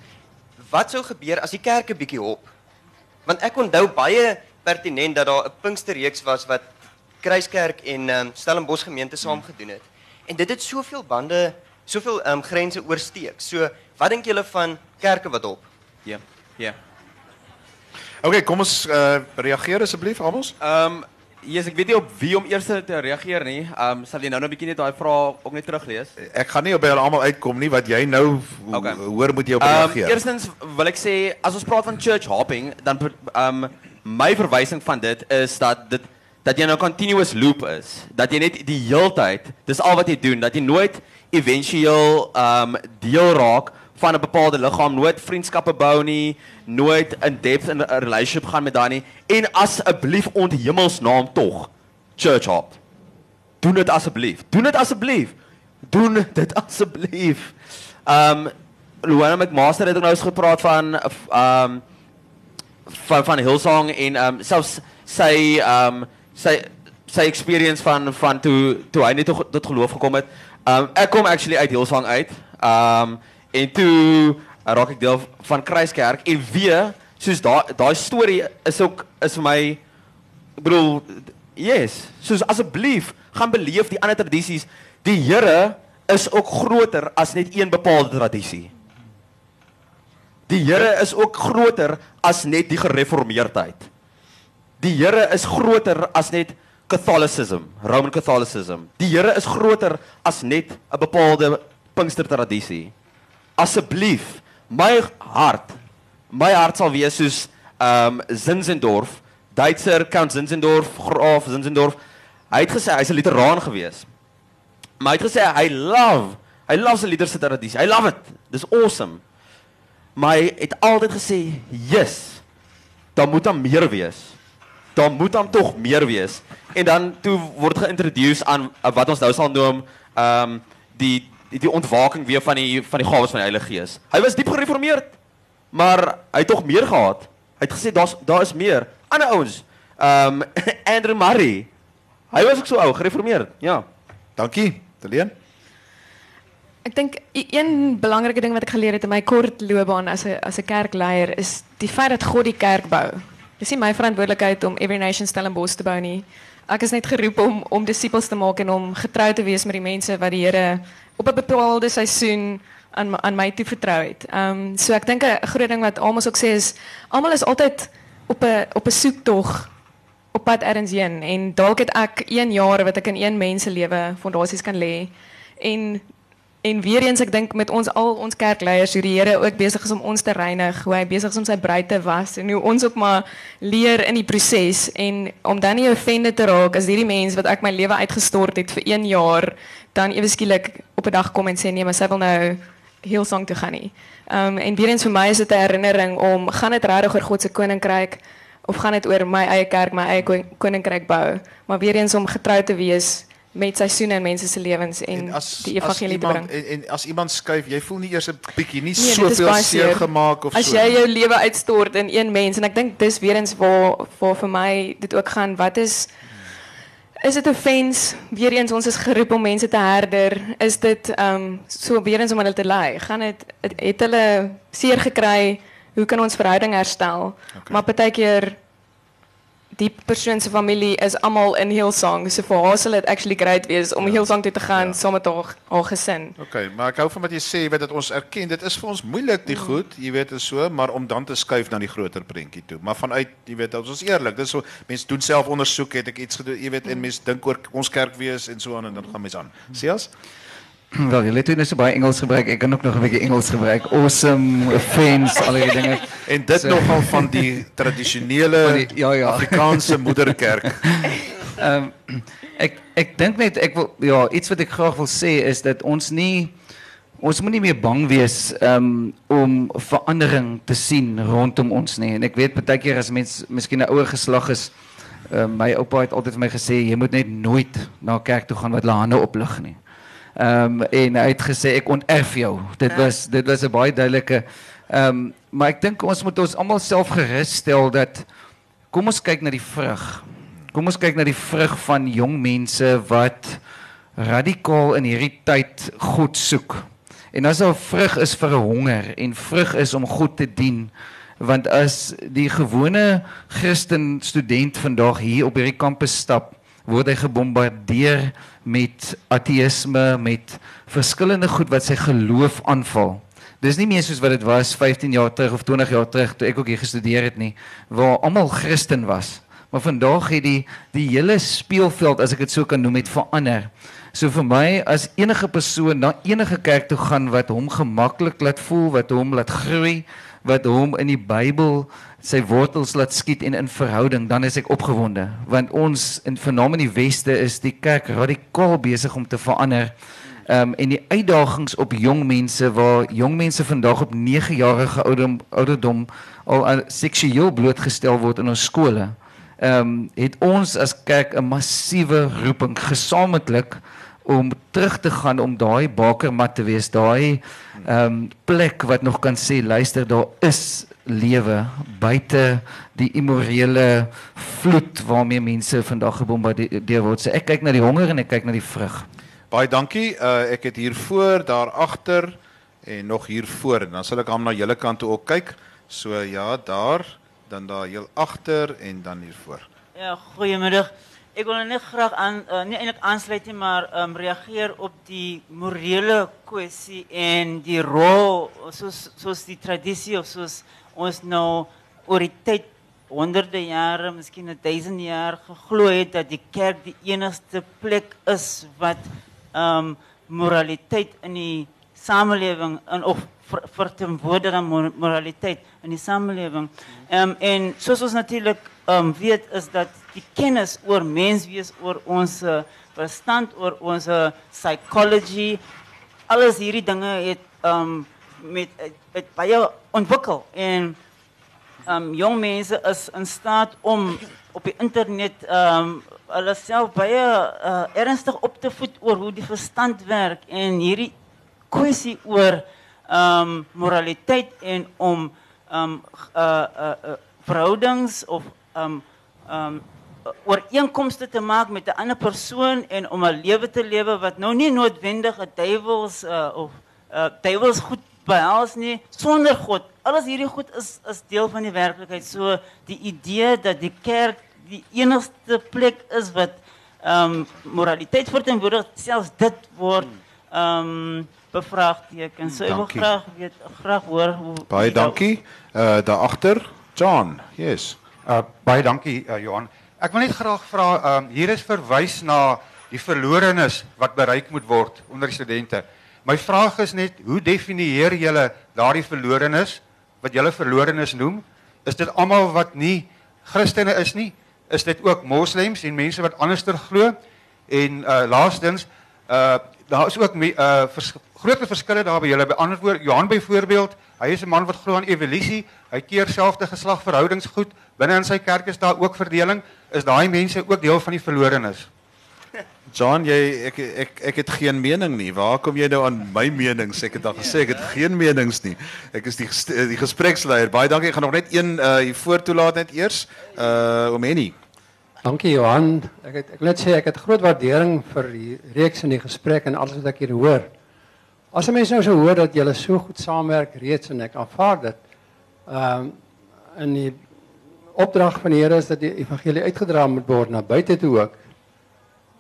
[SPEAKER 9] wat sou gebeur as die kerke bietjie hop? Want ek onthou baie pertinent dat daar 'n Pinksterreeks was wat Kruiskerk en um, Stellenbosch gemeente saam gedoen het. En dit het soveel bande, soveel um, grense oorsteek. So, wat dink julle van kerke wat hop?
[SPEAKER 5] Ja. Ja.
[SPEAKER 2] OK, kom ons uh, reageer asseblief almal.
[SPEAKER 5] Ehm um, Yes, ek weet nie op wie om eers te reageer nie. Ehm um, sal jy nou nou 'n bietjie net daai vraag ook net teruglees?
[SPEAKER 2] Ek gaan nie op by hulle almal uitkom nie wat jy nou okay. hoor moet jy op reageer.
[SPEAKER 5] Ehm um, eerstens wil ek sê as ons praat van church hopping, dan ehm um, my verwysing van dit is dat dit dat jy nou continuous loop is. Dat jy net die heeltyd, dis al wat jy doen, dat jy nooit éventueel ehm um, deel raak van 'n bepaalde liggaam, nooit vriendskappe bou nie, nooit in depth in 'n relationship gaan met daai nie en asseblief ont hemelsnaam tog church hop. Doen dit asseblief. Doen dit asseblief. Doen dit asseblief. Um Luana McMaster het nou eens gepraat van um van van Hillsong en um selfs sy um sy sy experience van van toe toe hy net tot geloof gekom het. Um ek kom actually uit Hillsong uit. Um En toe uh, raak ek deel van Kruiskerk en weer soos daai daai storie is ook is vir my ek bedoel yes, soos asseblief gaan beleef die ander tradisies. Die Here is ook groter as net een bepaalde tradisie. Die Here is ook groter as net die gereformeerdheid. Die Here is groter as net Catholicism, Roman Catholicism. Die Here is groter as net 'n bepaalde Pinkster tradisie asseblief my hart my hart sal wees soos ehm um, Zinzendorf Duitser Count Zinzendorf Graaf Zinzendorf. Hy het gesê hy's 'n literaan gewees. Maar hy het gesê hy love hy love se liederse tradisie hy love it. Dis awesome. Maar hy het altyd gesê yes daar moet dan meer wees. Daar moet dan tog meer wees. En dan toe word geïntroduce aan wat ons nou sal noem ehm um, die die, die ontwaking weer van die van die gawes van die Heilige Gees. Hy was diep gereformeerd, maar hy het tog meer gehad. Hy het gesê daar's daar is meer. Ander ouens, ehm um, Andrew Murray. Hy was ook so ou, gereformeerd. Ja.
[SPEAKER 2] Dankie, Deleen.
[SPEAKER 4] Ek dink een belangrike ding wat ek geleer het in my kort loopbaan as 'n as 'n kerkleier is die feit dat God die kerk bou. dis nie my verantwoordelikheid om Every Nation Stellenbosch te bou nie. Ek is net geroep om om disippels te maak en om getrou te wees met die mense wat die Here op 'n bepaalde seisoen aan aan my toe vertrou het. Ehm um, so ek dink 'n groot ding wat almal ook sê is almal is altyd op 'n op 'n soektog op pad ergens heen en dalk het ek 1 jaar wat ek in een mens se lewe fondasies kan lê en en weer eens ek dink met ons al ons kerkleiers hoe die ook besig is om ons te reinig, hoe hy besig is om sy bruid te was en hoe ons ook maar leer in die proses en om dan nie offended te raak as hierdie mens wat ek my lewe uitgestort het vir 1 jaar dan ewe skielik op 'n dag kom en sê nee, maar sy wil nou heel song toe gaan nie. Um, en weer eens vir my is dit 'n herinnering om gaan dit regtig oor God se koninkryk of gaan dit oor my eie kerk, my eie koninkryk bou, maar weer eens om getrou te wees met seisoene en mense se lewens en, en as, die evangelie
[SPEAKER 2] te bring. En, en as iemand skuif, jy voel nie eers 'n bietjie nie nee, soveel seer gemaak of
[SPEAKER 4] as
[SPEAKER 2] so.
[SPEAKER 4] As jy jou lewe uitstort in een mens en ek dink dis weer eens waar waar vir my dit ook gaan, wat is Is dit 'n fens? Weer eens ons is geroep om mense te herder. Is dit ehm um, so weer eens om hulle te lei? Gaan dit het, het hulle seer gekry? Hoe kan ons verhouding herstel? Okay. Maar partykeer die persoon se familie is almal in Hillsong, so vir haar sal dit actually great wees om ja. Hillsong toe te gaan ja. saam met haar haar gesin.
[SPEAKER 2] Okay, maar ek hou van wat jy sê, weet dat ons erken dit is vir ons moeilik die mm. goed, jy weet is so, maar om dan te skuif na die groter prentjie toe. Maar vanuit, jy weet, ons is eerlik, dis so mense doen self ondersoek, het ek iets gedoen, jy weet, mm. en mense dink oor ons kerk wees en so aan en dan gaan mense aan. Sies? Mm.
[SPEAKER 3] Wel, jy het net so baie Engels gebruik. Ek kan ook nog 'n bietjie Engels gebruik. Awesome fans, al die dinge.
[SPEAKER 2] En dit so, nogal van die tradisionele ja ja Afrikaanse moederkerk.
[SPEAKER 3] Ehm um, ek ek dink net ek wil ja, iets wat ek graag wil sê is dat ons nie ons moet nie meer bang wees um, om verandering te sien rondom ons nie. En ek weet baie keer as mens miskien 'n ouer geslag is, um, my oupa het altyd vir my gesê jy moet net nooit na kerk toe gaan wat hulle hande oplig nie. Ehm um, en hy het gesê ek onterf jou. Dit was dit was 'n baie duidelike ehm um, maar ek dink ons moet ons almal self gerus stel dat kom ons kyk na die vrug. Kom ons kyk na die vrug van jong mense wat radikaal in hierdie tyd God soek. En as 'n vrug is vir 'n honger en vrug is om God te dien want as die gewone Christen student vandag hier op hierdie kampus stap word hy gebombardeer met ateïsme, met verskillende goed wat sy geloof aanval. Dis nie meer soos wat dit was 15 jaar terug of 20 jaar terug toe ek ook hier gestudeer het nie, waar almal Christen was. Maar vandag het die die hele speelveld, as ek dit so kan noem, het verander. So vir my as enige persoon na enige kerk toe gaan wat hom gemaklik laat voel, wat hom laat groei, wat hom in die Bybel sy wortels laat skiet en in verhouding, dan is ek opgewonde want ons in vernaam in die weste is die kerk radikaal besig om te verander. Ehm um, en die uitdagings op jong mense waar jong mense vandag op 9 jarige ouderdom ouderdom al seksueel blootgestel word in ons skole. Ehm um, het ons as kerk 'n massiewe roeping gesamentlik om terug te gaan om daai bakermat te wees, daai ehm um, plek wat nog kan sê luister daar is lewe buite die immorele vloed waarmee mense vandag gebombardeer word. So ek kyk na die honger en ek kyk na die vrug.
[SPEAKER 2] Baie dankie. Uh, ek het hier voor, daar agter en nog hier voor en dan sal ek hom na julle kant toe ook kyk. So ja, daar, dan daar heel agter en dan hier voor.
[SPEAKER 10] Ja, goeiemiddag. Ik wil net graag aan, uh, niet eigenlijk aansluiten, maar um, reageren op die morele kwestie en die rol, zoals, zoals die traditie of zoals ons nou oor die tyd honderde jare, miskien 'n duisend jaar geglo het dat die kerk die enigste plek is wat ehm moraliteit in die samelewing in of verteenwoordiger moraliteit in die samelewing. Ehm en soos ons natuurlik ehm weet is dat die kennis oor menswees, oor ons verstand, oor ons psychology, alles hierdie dinge het ehm met het baie ontwikkel. En um jong mense is in staat om op die internet um hulle self baie uh, ernstig op te voed oor hoe die verstand werk en hierdie kwessie oor um moraliteit en om um uh, uh verhoudings of um um ooreenkomste te maak met 'n ander persoon en om 'n lewe te lewe wat nou nie noodwendig 'n duiwels uh, of uh, duiwels goed behels nie sonder God. Alles hierdie goed is is deel van die werklikheid. So die idee dat die kerk die enigste plek is wat ehm um, moraliteit verteenwoordig, selfs dit word ehm um, bevraagteken. So ek wil graag weet graag hoor hoe
[SPEAKER 2] Baie
[SPEAKER 10] hoe daar-
[SPEAKER 2] dankie. Uh daar agter, John. Yes.
[SPEAKER 11] Uh baie dankie uh, Johan. Ek wil net graag vra, um, hier is verwys na die verlorenes wat bereik moet word onder die studente. My vraag is net, hoe definieer julle daardie verlorenes wat julle verlorenes noem? Is dit almal wat nie Christene is nie? Is dit ook moslems en mense wat anderster glo? En uh laastens, uh daar is ook uh vers, groot verskille daar by julle by ander woord Johan byvoorbeeld, hy is 'n man wat glo aan evolusie, hy keer selfde geslagverhoudings goed. Binne in sy kerk is daar ook verdeling. Is daai mense ook deel van die verlorenes?
[SPEAKER 2] John, jy ek ek ek het geen mening nie. Waar kom jy nou aan my menings? Ek het al gesê ek het geen menings nie. Ek is die die gespreksleier. Baie dankie. Ek gaan nog net een uh hier voor toelaat net eers. Uh om Henny.
[SPEAKER 12] Dankie Johan. Ek het, ek net sê ek het groot waardering vir die reeks en die gesprek en alles wat ek hier hoor. As 'n mens nou so hoor dat julle so goed saamwerk reeds en ek aanvaar dit. Ehm um, in die opdrag van die Here is dat die evangelie uitgedra moet word na buite toe ook.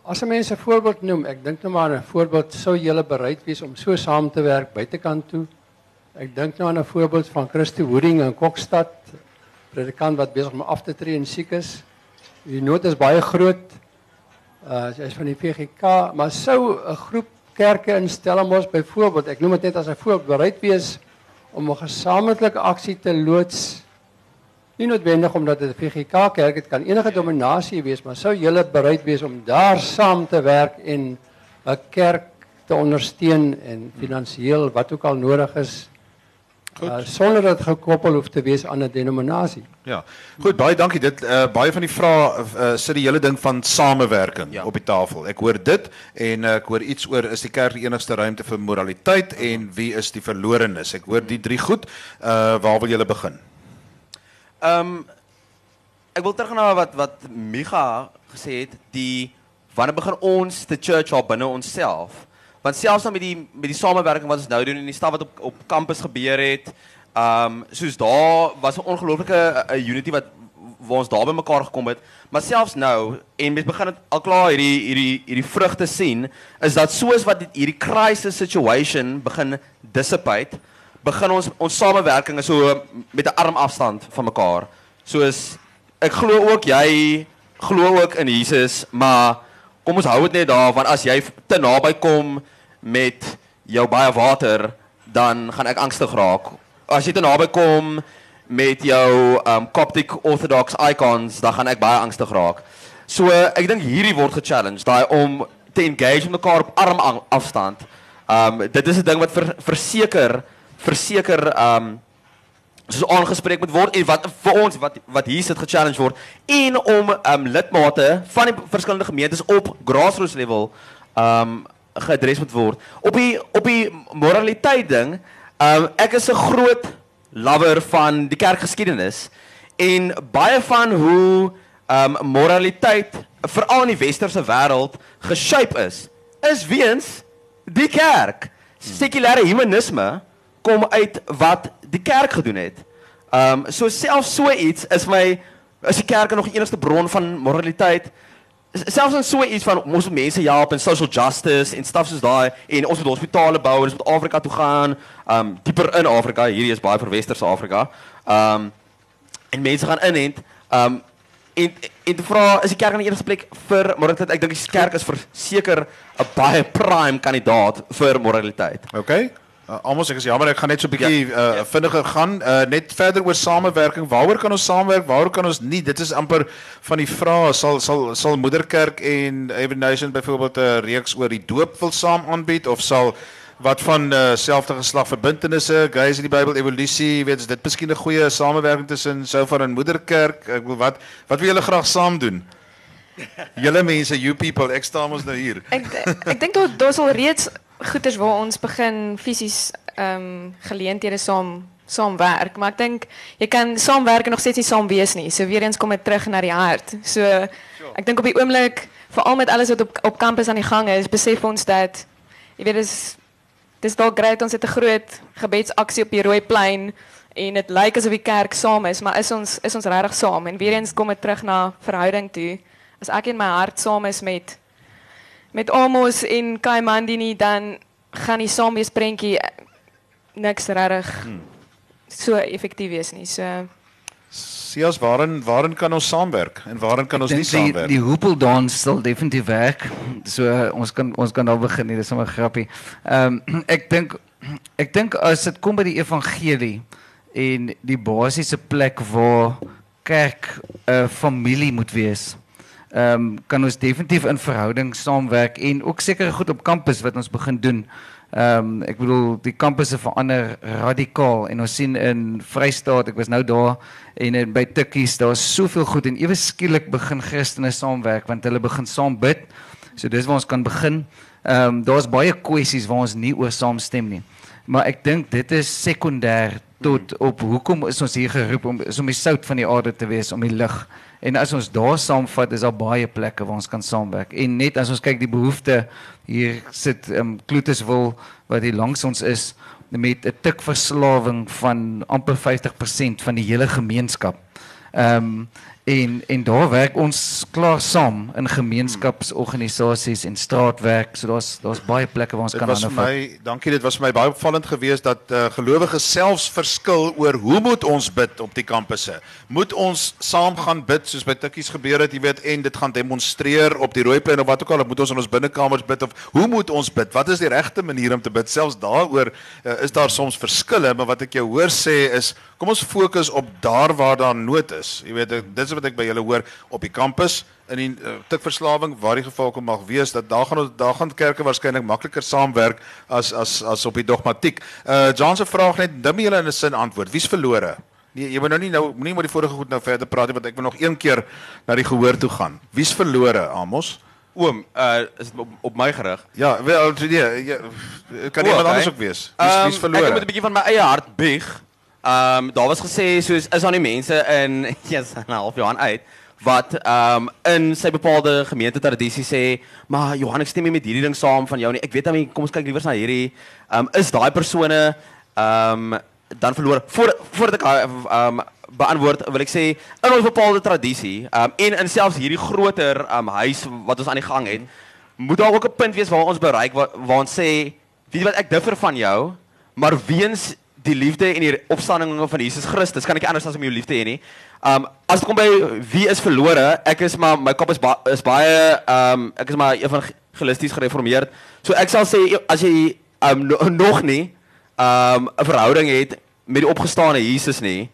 [SPEAKER 12] As 'n mens voorbeeld noem, ek dink nou maar 'n voorbeeld sou julle bereid wees om so saam te werk buitekant toe. Ek dink nou aan 'n voorbeeld van Christo Hoeding in Kokstad, predikant wat besig om af te tree en siek is. Die nood is baie groot. Uh van die VGK, maar sou 'n groep kerke in Stellenbosch byvoorbeeld, ek noem dit net as 'n voorbeeld, bereid wees om 'n gesamentlike aksie te loods. Nie noodwendig omdat dit 'n VGK kerk het, kan enige dominasie wees, maar sou julle bereid wees om daar saam te werk en 'n kerk te ondersteun en finansiëel wat ook al nodig is. Uh, sonder dat gekoppel hoef te wees aan 'n denominasie.
[SPEAKER 2] Ja. Goed, baie dankie. Dit uh baie van die vrae uh, sit die hele ding van samewerking ja. op die tafel. Ek hoor dit en uh, ek hoor iets oor is die kerk die enigste ruimte vir moraliteit en wie is die verlorenes? Ek hoor die drie goed. Uh waar wil julle begin?
[SPEAKER 5] Ehm um, ek wil terug na wat wat Micha gesê het, die wanneer begin ons te church al binne onsself? Want selfs dan met die met die samewerking wat ons nou doen en die stap wat op op kampus gebeur het, ehm um, soos daar was 'n ongelooflike uh, unity wat waar ons daar bymekaar gekom het, maar selfs nou en mens begin al klaar hierdie hierdie hierdie vrugte sien, is dat soos wat dit- hierdie crisis situation begin dissipate, begin ons ons samewerking is so met 'n arm afstand van mekaar. Soos ek glo ook jy glo ook in Jesus, maar kom ons hou dit net daar want as jy te naby kom met jou baie water, dan gaan ek angstig raak. As jy te naby kom met jou um Coptic Orthodox icons, dan gaan ek baie angstig raak. So ek dink hierdie word ge-challenge daai om te engage met mekaar op arm afstand. Um dit is 'n ding wat ver, verseker verseker um soos aangespreek moet word en wat vir ons wat wat hier sit ge-challenge word en om um lidmate van die verskillende gemeentes op grassroots level um geadres moet word. Op die op die moraliteit ding, um ek is 'n groot lover van die kerkgeskiedenis en baie van hoe um moraliteit veral in die westerse wêreld geshape is, is weens die kerk. Sekulêre humanisme kom uit wat die kerk gedoen het. Um so selfs so iets is my is die kerk nog die enigste bron van moraliteit. Selfs in so iets van ons moet mense help en social justice en stuff soos daai en ons moet hospitale bou en ons moet Afrika toe gaan. Um dieper in Afrika, hierdie is baie vir westerse Afrika. Um en mense gaan inent. Um en en te vra is die kerk aan die eerste plek vir moraliteit? Ek dink die kerk is verseker 'n baie prime kandidaat vir moraliteit.
[SPEAKER 2] Okay. Uh, Almos ek is jammer ek gaan net so 'n bietjie ja, uh, vinniger gaan uh, net verder oor samewerking. Waaroor kan ons saamwerk? Waaroor kan ons nie? Dit is amper van die vrae sal sal sal Moederkerk en Every Nation byvoorbeeld 'n reeks oor die doop wil saam aanbied of sal wat van uh, selfde geslag verbintenisse, gays in die Bybel, evolusie, weet jy, is dit miskien 'n goeie samewerking tussen Soufar en Moederkerk? Ek wil wat wat wil julle graag saam doen? Julle mense, you people, ek staan ons nou hier.
[SPEAKER 4] Ek ek dink daar daar sal reeds goeders waar ons begin fisies ehm um, geleenthede saam saamwerk, maar ek dink jy kan saamwerk en nog steeds nie saam wees nie. So weer eens kom dit terug na die hart. So ek dink op die oomblik veral met alles wat op op kampus aan die gang is, besef ons dat jy weet dis dis dalk great ons het 'n groot gebedsaksie op die rooi plein en dit lyk asof die kerk saam is, maar is ons is ons regtig saam? En weer eens kom dit terug na verhouding toe. As ek in my hart saam is met met Amos en Kaimandi nie dan gaan die saam wees prentjie niks regtig
[SPEAKER 2] Hmm.
[SPEAKER 4] so effektief wees nie. So
[SPEAKER 2] Sias, waarin waarin kan ons saamwerk en waarin kan ons nie
[SPEAKER 3] dink die,
[SPEAKER 2] saamwerk?
[SPEAKER 3] die hoepeldans sal definitief werk. So ons kan ons kan daar begin nie, dis sommer grappie. Ehm um, ek dink ek dink as dit kom by die evangelie en die basiese plek waar kerk 'n uh, familie moet wees. Ehm um, kan ons definitief in verhouding saamwerk en ook sekere goed op kampus wat ons begin doen. Ehm um, ek bedoel die kampusse verander radikaal en ons sien in Vrystaat, ek was nou daar en in by Tikkies, daar's soveel goed en ewe skielik begin Christene saamwerk want hulle begin saam bid. So dis waar ons kan begin. Ehm um, daar's baie kwessies waar ons nie oor saamstem nie. Maar ek dink dit is sekondêr tot op hoekom is ons hier geroep om is om die sout van die aarde te wees, om die lig. En as ons daar saamvat, is daar baie plekke waar ons kan saamwerk. En net as ons kyk die behoefte hier sit ehm um, Kloetuswil wat hier langs ons is met 'n tik verslawing van amper 50% van die hele gemeenskap. Ehm um, en en daar werk ons klaar saam in gemeenskapsorganisasies en straatwerk. So daar's daar's baie plekke waar ons
[SPEAKER 2] Dit
[SPEAKER 3] kan
[SPEAKER 2] was vir my, dankie, dit was vir my baie opvallend geweest dat uh, gelowiges selfs verskil oor hoe moet ons bid op die kampusse. Moet ons saam gaan bid soos by Tikkies gebeur het, jy weet, en dit gaan demonstreer op die Rooiplein of wat ook al, of moet ons in ons binnekamers bid of hoe moet ons bid? Wat is die regte manier om te bid? Selfs daaroor uh, is daar soms verskille, maar wat ek jou hoor sê is kom ons fokus op daar waar daar nood is. Jy weet, dit is wat ek by julle hoor op die kampus in die uh, tikverslawing waar die geval kom mag wees dat daar gaan daar gaan kerke waarskynlik makliker saamwerk as as as op die dogmatiek. Uh John se vraag net dim julle in 'n sin antwoord. Wie's verlore? Nee, jy moet nou nie nou moenie maar die vorige goed nou verder praat nie want ek wil nog een keer na die gehoor toe gaan. Wie's verlore, Amos?
[SPEAKER 5] Oom, uh is dit op, op my gerig?
[SPEAKER 2] Ja, wel nee, jy, kan
[SPEAKER 5] O,
[SPEAKER 2] iemand
[SPEAKER 5] okay.
[SPEAKER 2] anders ook wees. Wie's
[SPEAKER 5] Ehm,
[SPEAKER 2] wie's verlore?
[SPEAKER 5] Ek moet 'n bietjie van my eie hart bieg. Ehm um, daar was gesê soos is daar nie mense in yes, 'n half jaar uit wat ehm um, in sy bepaalde gemeente tradisie sê, maar Johan ek stem nie met hierdie ding saam van jou nie. Ek weet dan kom ons kyk liewer na hierdie. Ehm um, is daai persone ehm um, dan verloor voor voordat ek ehm um, beantwoord wil ek sê in ons bepaalde tradisie ehm um, en in selfs hierdie groter ehm um, huis wat ons aan die gang het, moet daar ook 'n punt wees waar ons bereik waar, waar ons sê, weet jy wat ek differ van jou, maar weens die liefde en die opstanding van Jesus Christus kan ek anders as om jou lief te hê nie. Um as dit kom by wie is verlore, ek is maar my kop is ba is baie um ek is maar evangelisties gereformeerd. So ek sal sê as jy um no, nog nie um 'n verhouding het met die opgestane Jesus nie,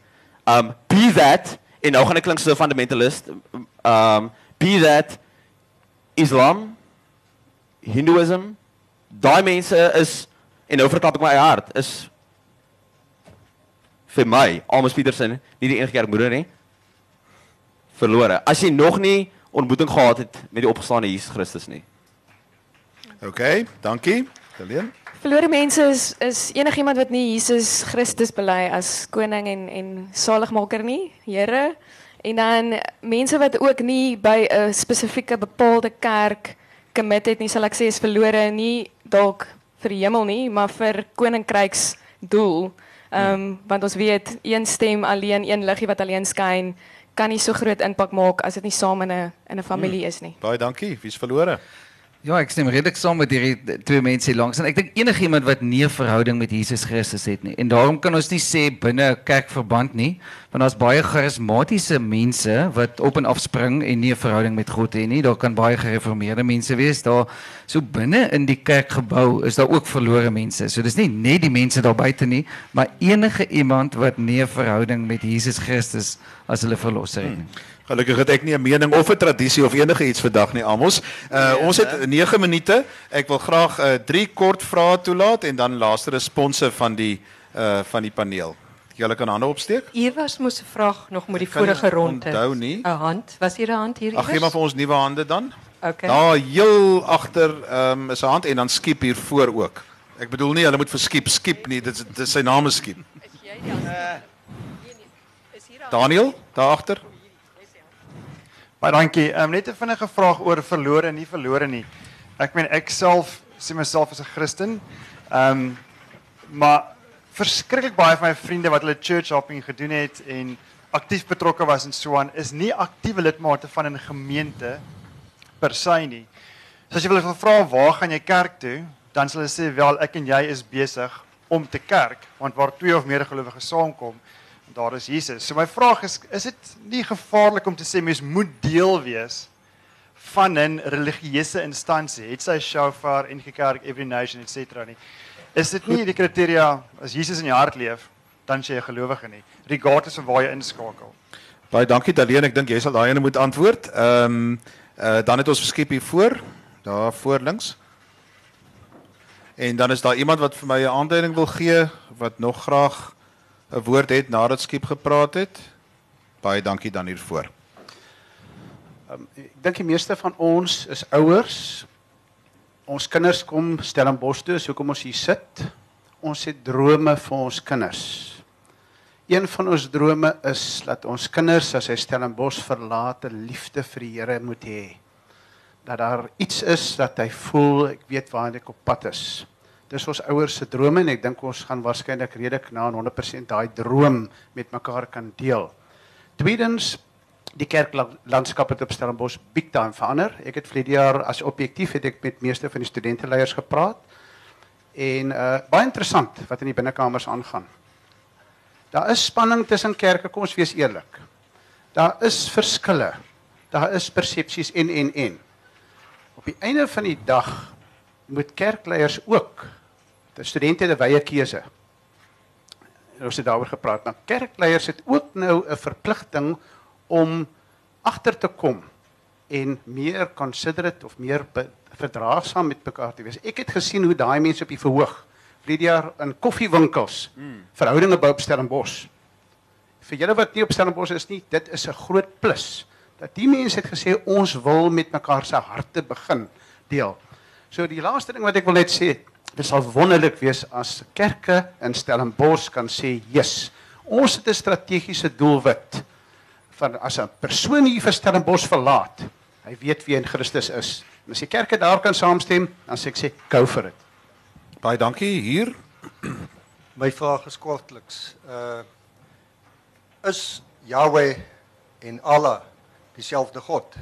[SPEAKER 5] um be that en nou gaan ek klink so 'n fundamentalist, um be that Islam, Hinduism, daai mense is en nou verklap ek my hart is vir my Amos Petersen nie die enigste kerkmoeder nie verlore as jy nog nie ontmoeting gehad het met die opgestane Jesus Christus nie
[SPEAKER 2] OK, dankie. Helene.
[SPEAKER 4] verlore mense is is enigiemand wat nie Jesus Christus bely as koning en en saligmaker nie, Here. En dan mense wat ook nie by 'n spesifieke bepaalde kerk commit het nie, sal ek sê is verlore nie dalk vir die hemel nie, maar vir koninkryks doel. Ehm um, want ons weet een stem alleen, een liggie wat alleen skyn, kan nie so groot impak maak as dit nie saam in 'n in 'n familie is nie.
[SPEAKER 2] Baie dankie. Wie's verlore?
[SPEAKER 3] Ja, ek stem redelik saam met hierdie twee mense hier langs en ek dink enigiemand wat nie 'n verhouding met Jesus Christus het nie. En daarom kan ons nie sê binne 'n kerkverband nie, want daar's baie charismatiese mense wat op en af spring en nie 'n verhouding met God het nie. Daar kan baie gereformeerde mense wees. Daar so binne in die kerkgebou is daar ook verlore mense. So dis nie net die mense daar buite nie, maar enige iemand wat nie 'n verhouding met Jesus Christus as hulle verlosser het nie.
[SPEAKER 2] Gelukkig het ek nie 'n mening of 'n tradisie of enige iets vandag nie, Amos. Uh ons het 9 minute. Ek wil graag uh drie kort vrae toelaat en dan laaste response van die uh van die paneel. Julle kan hande opsteek.
[SPEAKER 1] Hier was moes 'n vraag nog met die vorige ronde.
[SPEAKER 2] onthou nie.
[SPEAKER 1] 'n Hand. Was hier 'n hand hier?
[SPEAKER 2] Ag gee maar vir ons nuwe hande dan.
[SPEAKER 1] Okay.
[SPEAKER 2] Daar heel agter ehm um, is 'n hand en dan skiep hier voor ook. Ek bedoel nie hulle moet vir skiep skiep nie. Dit is dit is sy naam is skiep. Daniel, daar agter.
[SPEAKER 13] Dankie. Ehm um, net 'n vinnige vraag oor verlore en nie verlore nie. Ek meen ek self sien myself as 'n Christen Ehm maar verskriklik baie van my vriende wat hulle church hopping gedoen het en aktief betrokke was in so aan is nie aktiewe lidmate van 'n gemeente per se nie. So as jy wil vra waar gaan jy kerk toe, dan sal hulle sê wel ek en jy is besig om te kerk want waar twee of meer gelowiges saamkom, daar is Jesus. So my vraag is is dit nie gevaarlik om te sê mens moet deel wees van 'n religieuse instansie, het sy shofar en gekerk every nation et cetera nie. Is dit nie die kriteria as Jesus in jou hart leef, dan jy 'n gelowige nie, regardless van waar jy inskakel.
[SPEAKER 2] Baie dankie Daleen, ek dink jy sal daai ene moet antwoord. Ehm um, uh, dan het ons verskep hier voor, daar voor links. En dan is daar iemand wat vir my 'n aanduiding wil gee wat nog graag 'n woord het nadat Skiep gepraat het. Baie dankie dan hiervoor.
[SPEAKER 14] Um, ek dink die meeste van ons is ouers. Ons kinders kom Stellenbosch toe, so kom ons hier sit. Ons het drome vir ons kinders. Een van ons drome is dat ons kinders as hy Stellenbosch verlaat, 'n liefde vir die Here moet hê. Dat daar iets is dat hy voel, ek weet waar hy op pad is. Dis ons ouers se drome en ek dink ons gaan waarskynlik redelik na 100% daai droom met mekaar kan deel. Tweedens die kerklandskap het op Stellenbosch big time verander. Ek het vlede jaar as objektief het ek met meeste van die studenteleiers gepraat. En uh baie interessant wat in die binnekamers aangaan. Daar is spanning tussen kerke, kom ons wees eerlik. Daar is verskille. Daar is persepsies en en en. Op die einde van die dag moet kerkleiers ook die studente het 'n wye keuse. Ons het daaroor gepraat, maar kerkleiers het ook nou 'n verpligting om agter te kom en meer considerate of meer verdraagsaam met mekaar te wees. Ek het gesien hoe daai mense op die verhoog vlede jaar in koffiewinkels hmm. verhoudinge bou op Stellenbosch. Vir julle wat nie op Stellenbosch is nie, dit is 'n groot plus dat die mense het gesê ons wil met mekaar se harte begin deel. So die laaste ding wat ek wil net sê, dit sal wonderlik wees as kerke in Stellenbosch kan sê, "Jesus, ons het 'n strategiese doelwit." van as 'n persoon hier vir Stellenbosch verlaat, hy weet wie in Christus is. En as die kerke daar kan saamstem, dan sê ek sê go for it.
[SPEAKER 2] Baie dankie hier.
[SPEAKER 15] My vraag is kortliks. Uh is Yahweh en Allah dieselfde God?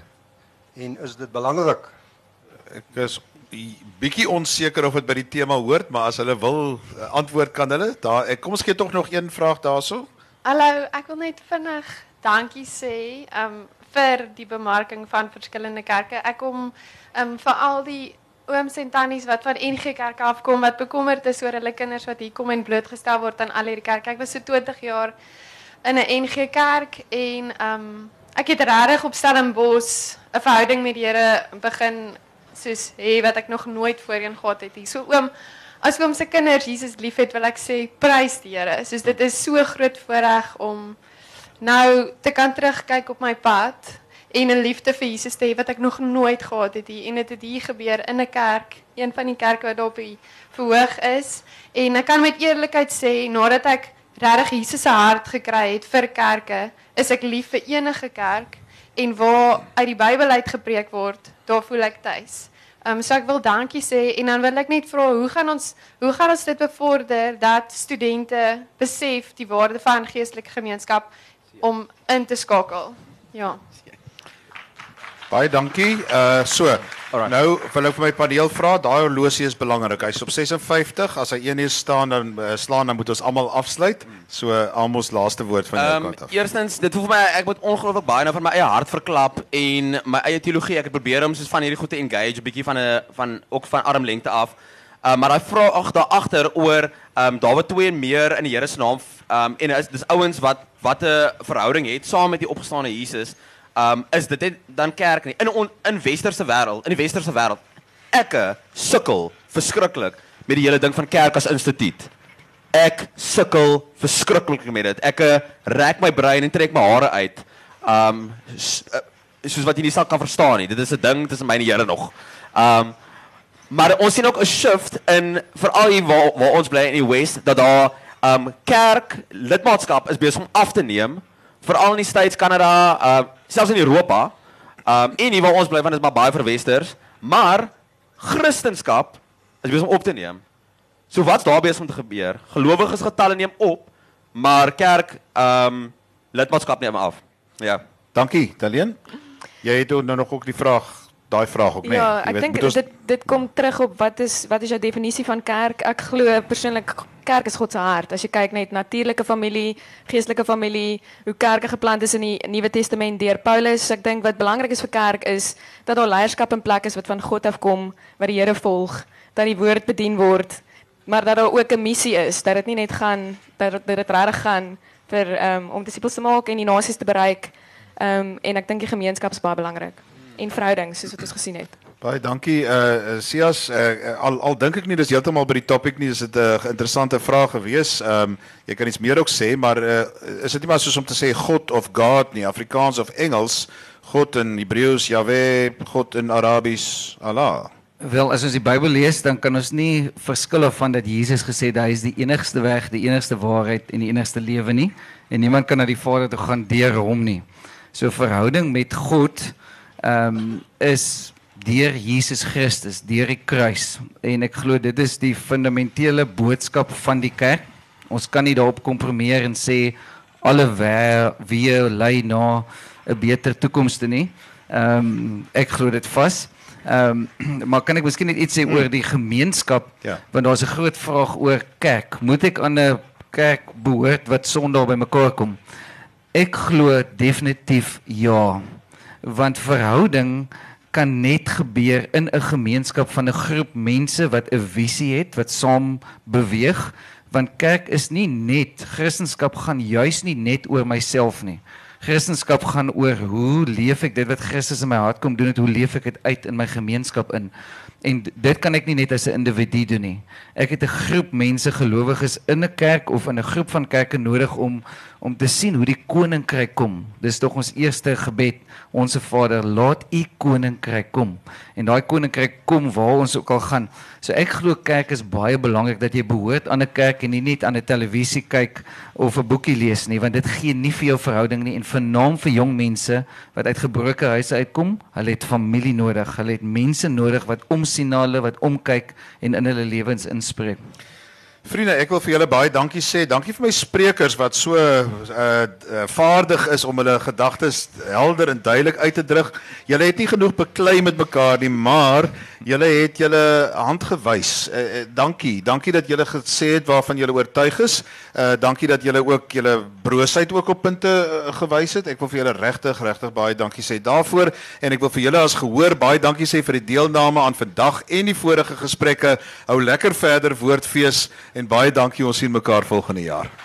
[SPEAKER 15] En is dit belangrik?
[SPEAKER 2] Ek is bietjie onseker of dit by die tema hoort, maar as hulle wil uh, antwoord kan hulle. Daar ek kom ons gee tog nog een vraag daaroor.
[SPEAKER 16] Hallo, ek wil net vinnig dankie sê um vir die bemarking van verskillende kerke. Ek kom um vir al die ooms en tannies wat van NG Kerk afkom wat bekommerd is oor hulle kinders wat hier kom en blootgestel word aan al hierdie kerke. Ek was so 20 jaar in 'n NG Kerk en um ek het regtig op Stellenbosch 'n verhouding met die Here begin soos hê wat ek nog nooit voorheen gehad het hier. So oom As oom se kinders Jesus liefhet, wil ek sê prys die Here. Soos dit is so groot voorreg om nou te kan terugkyk op my pad en 'n liefde vir Jesus te hê wat ek nog nooit gehad het hier en dit het hier gebeur in 'n kerk, een van die kerke wat daar op die verhoog is en ek kan met eerlikheid sê nadat ek regtig Jesus se hart gekry het vir kerke, is ek lief vir enige kerk en waar uit die Bybel uit gepreek word, daar voel ek tuis. Ehm um, so ek wil dankie sê en dan wil ek net vra hoe gaan ons hoe gaan ons dit bevorder dat studente besef die waarde van geestelike gemeenskap om in te skakel. Ja.
[SPEAKER 2] Baie dankie. Uh so. Alright. Nou wil ek vir my paneel vra, daai horlosie is belangrik. Hy's op 56. As hy een uur staan dan uh, slaan dan moet ons almal afsluit. So almos laaste woord van jou um, kant af.
[SPEAKER 5] Eerstens, dit voel vir my ek moet ongelooflik baie nou van my eie hart verklap en my eie teologie. Ek het probeer om soos van hierdie goed te engage, 'n bietjie van 'n van ook van armlengte af. Uh, maar daai vraag daar agter oor ehm um, Dawid 2 en meer in die Here se naam ehm um, en is dis ouens wat wat 'n verhouding het saam met die opgestane Jesus, um is dit dan kerk nie in on, in westerse wêreld, in die westerse wêreld. Ek sukkel verskriklik met die hele ding van kerk as instituut. Ek sukkel verskriklik met dit. Ek rek my brein en trek my hare uit. Um soos wat jy nie sal kan verstaan nie. Dit is 'n ding tussen my en die Here nog. Um maar ons sien ook 'n shift in veral hier waar waar ons bly in die West dat daar um kerk lidmaatskap is besig om af te neem veral in die States, Kanada, uh selfs in Europa. Um en hier waar ons bly want dit is maar baie vir westers, maar Christendom is besig om op te neem. So wat's daar besig om te gebeur? Gelowiges getalle neem op, maar kerk ehm um, lidmaatskap neem af. Ja.
[SPEAKER 2] Dankie, Daleen. Jy het nou nog ook die vraag daai vraag ook nee.
[SPEAKER 4] Ja, ek dink ons... dit dit kom terug op wat is wat is jou definisie van kerk? Ek glo persoonlik kerk is God se hart. As jy kyk net natuurlike familie, geestelike familie, hoe kerke geplant is in die Nuwe Testament deur Paulus, ek dink wat belangrik is vir kerk is dat daar leierskap in plek is wat van God afkom, wat die Here volg, dat die woord bedien word, maar dat daar ook 'n missie is, dat dit nie net gaan dat dit regtig gaan vir um, om disippels te maak en die nasies te bereik. Ehm um, en ek dink die gemeenskap is baie belangrik en verhoudings soos wat ons gesien het.
[SPEAKER 2] Baie dankie uh Sias uh, al al dink ek nie dis heeltemal by die topik nie, dis 'n uh, interessante vraag gewees. Ehm um, jy kan iets meer ook sê, maar uh is dit nie maar soos om te sê God of God nie, Afrikaans of Engels, God in Hebreëus Yahweh, God in Arabies Allah.
[SPEAKER 3] Wel, as ons die Bybel lees, dan kan ons nie verskil van dat Jesus gesê het hy is die enigste weg, die enigste waarheid en die enigste lewe nie en niemand kan na die Vader toe gaan deur hom nie. So verhouding met God ehm um, is deur Jesus Christus, deur die kruis. En ek glo dit is die fundamentele boodskap van die kerk. Ons kan nie daarop kompromieer en sê alle wie lei na 'n beter toekoms toe nie. Ehm um, ek glo dit vas. Ehm um, maar kan ek miskien net iets sê oor die gemeenskap? Ja. Want daar's 'n groot vraag oor kerk. Moet ek aan 'n kerk behoort wat Sondag bymekaar kom? Ek glo definitief ja want verhouding kan net gebeur in 'n gemeenskap van 'n groep mense wat 'n visie het wat saam beweeg. Want kerk is nie net Christendom gaan juis nie net oor myself nie. Christendom gaan oor hoe leef ek dit wat Christus in my hart kom doen het hoe leef ek dit uit in my gemeenskap in en dit kan ek nie net as 'n individu doen nie ek het 'n groep mense gelowiges in 'n kerk of in 'n groep van kerke nodig om om te sien hoe die koninkryk kom dis tog ons eerste gebed Onse Vader, laat U koninkryk kom. En daai koninkryk kom waar ons ook al gaan. So ek glo kerk is baie belangrik dat jy behoort aan 'n kerk en nie net aan 'n televisie kyk of 'n boekie lees nie, want dit gee nie vir jou verhouding nie en vernaam vir jong mense wat uit gebroke huise uitkom. Hulle het familie nodig. Hulle het mense nodig wat omsien na hulle, wat omkyk en in hulle lewens inspreek.
[SPEAKER 2] Vriende, ek wil vir julle baie dankie sê. Dankie vir my sprekers wat so uh, uh vaardig is om hulle gedagtes helder en duidelik uit te druk. Julle het nie genoeg beklei met mekaar nie, maar julle het julle hand gewys. Uh, uh, dankie. Dankie dat julle gesê het waarvan julle oortuig is. Uh dankie dat julle ook julle broosheid ook op punte uh, gewys het. Ek wil vir julle regtig regtig baie dankie sê daarvoor en ek wil vir julle as gehoor baie dankie sê vir die deelname aan vandag en die vorige gesprekke. Hou lekker verder woordfees en baie dankie ons sien mekaar volgende jaar.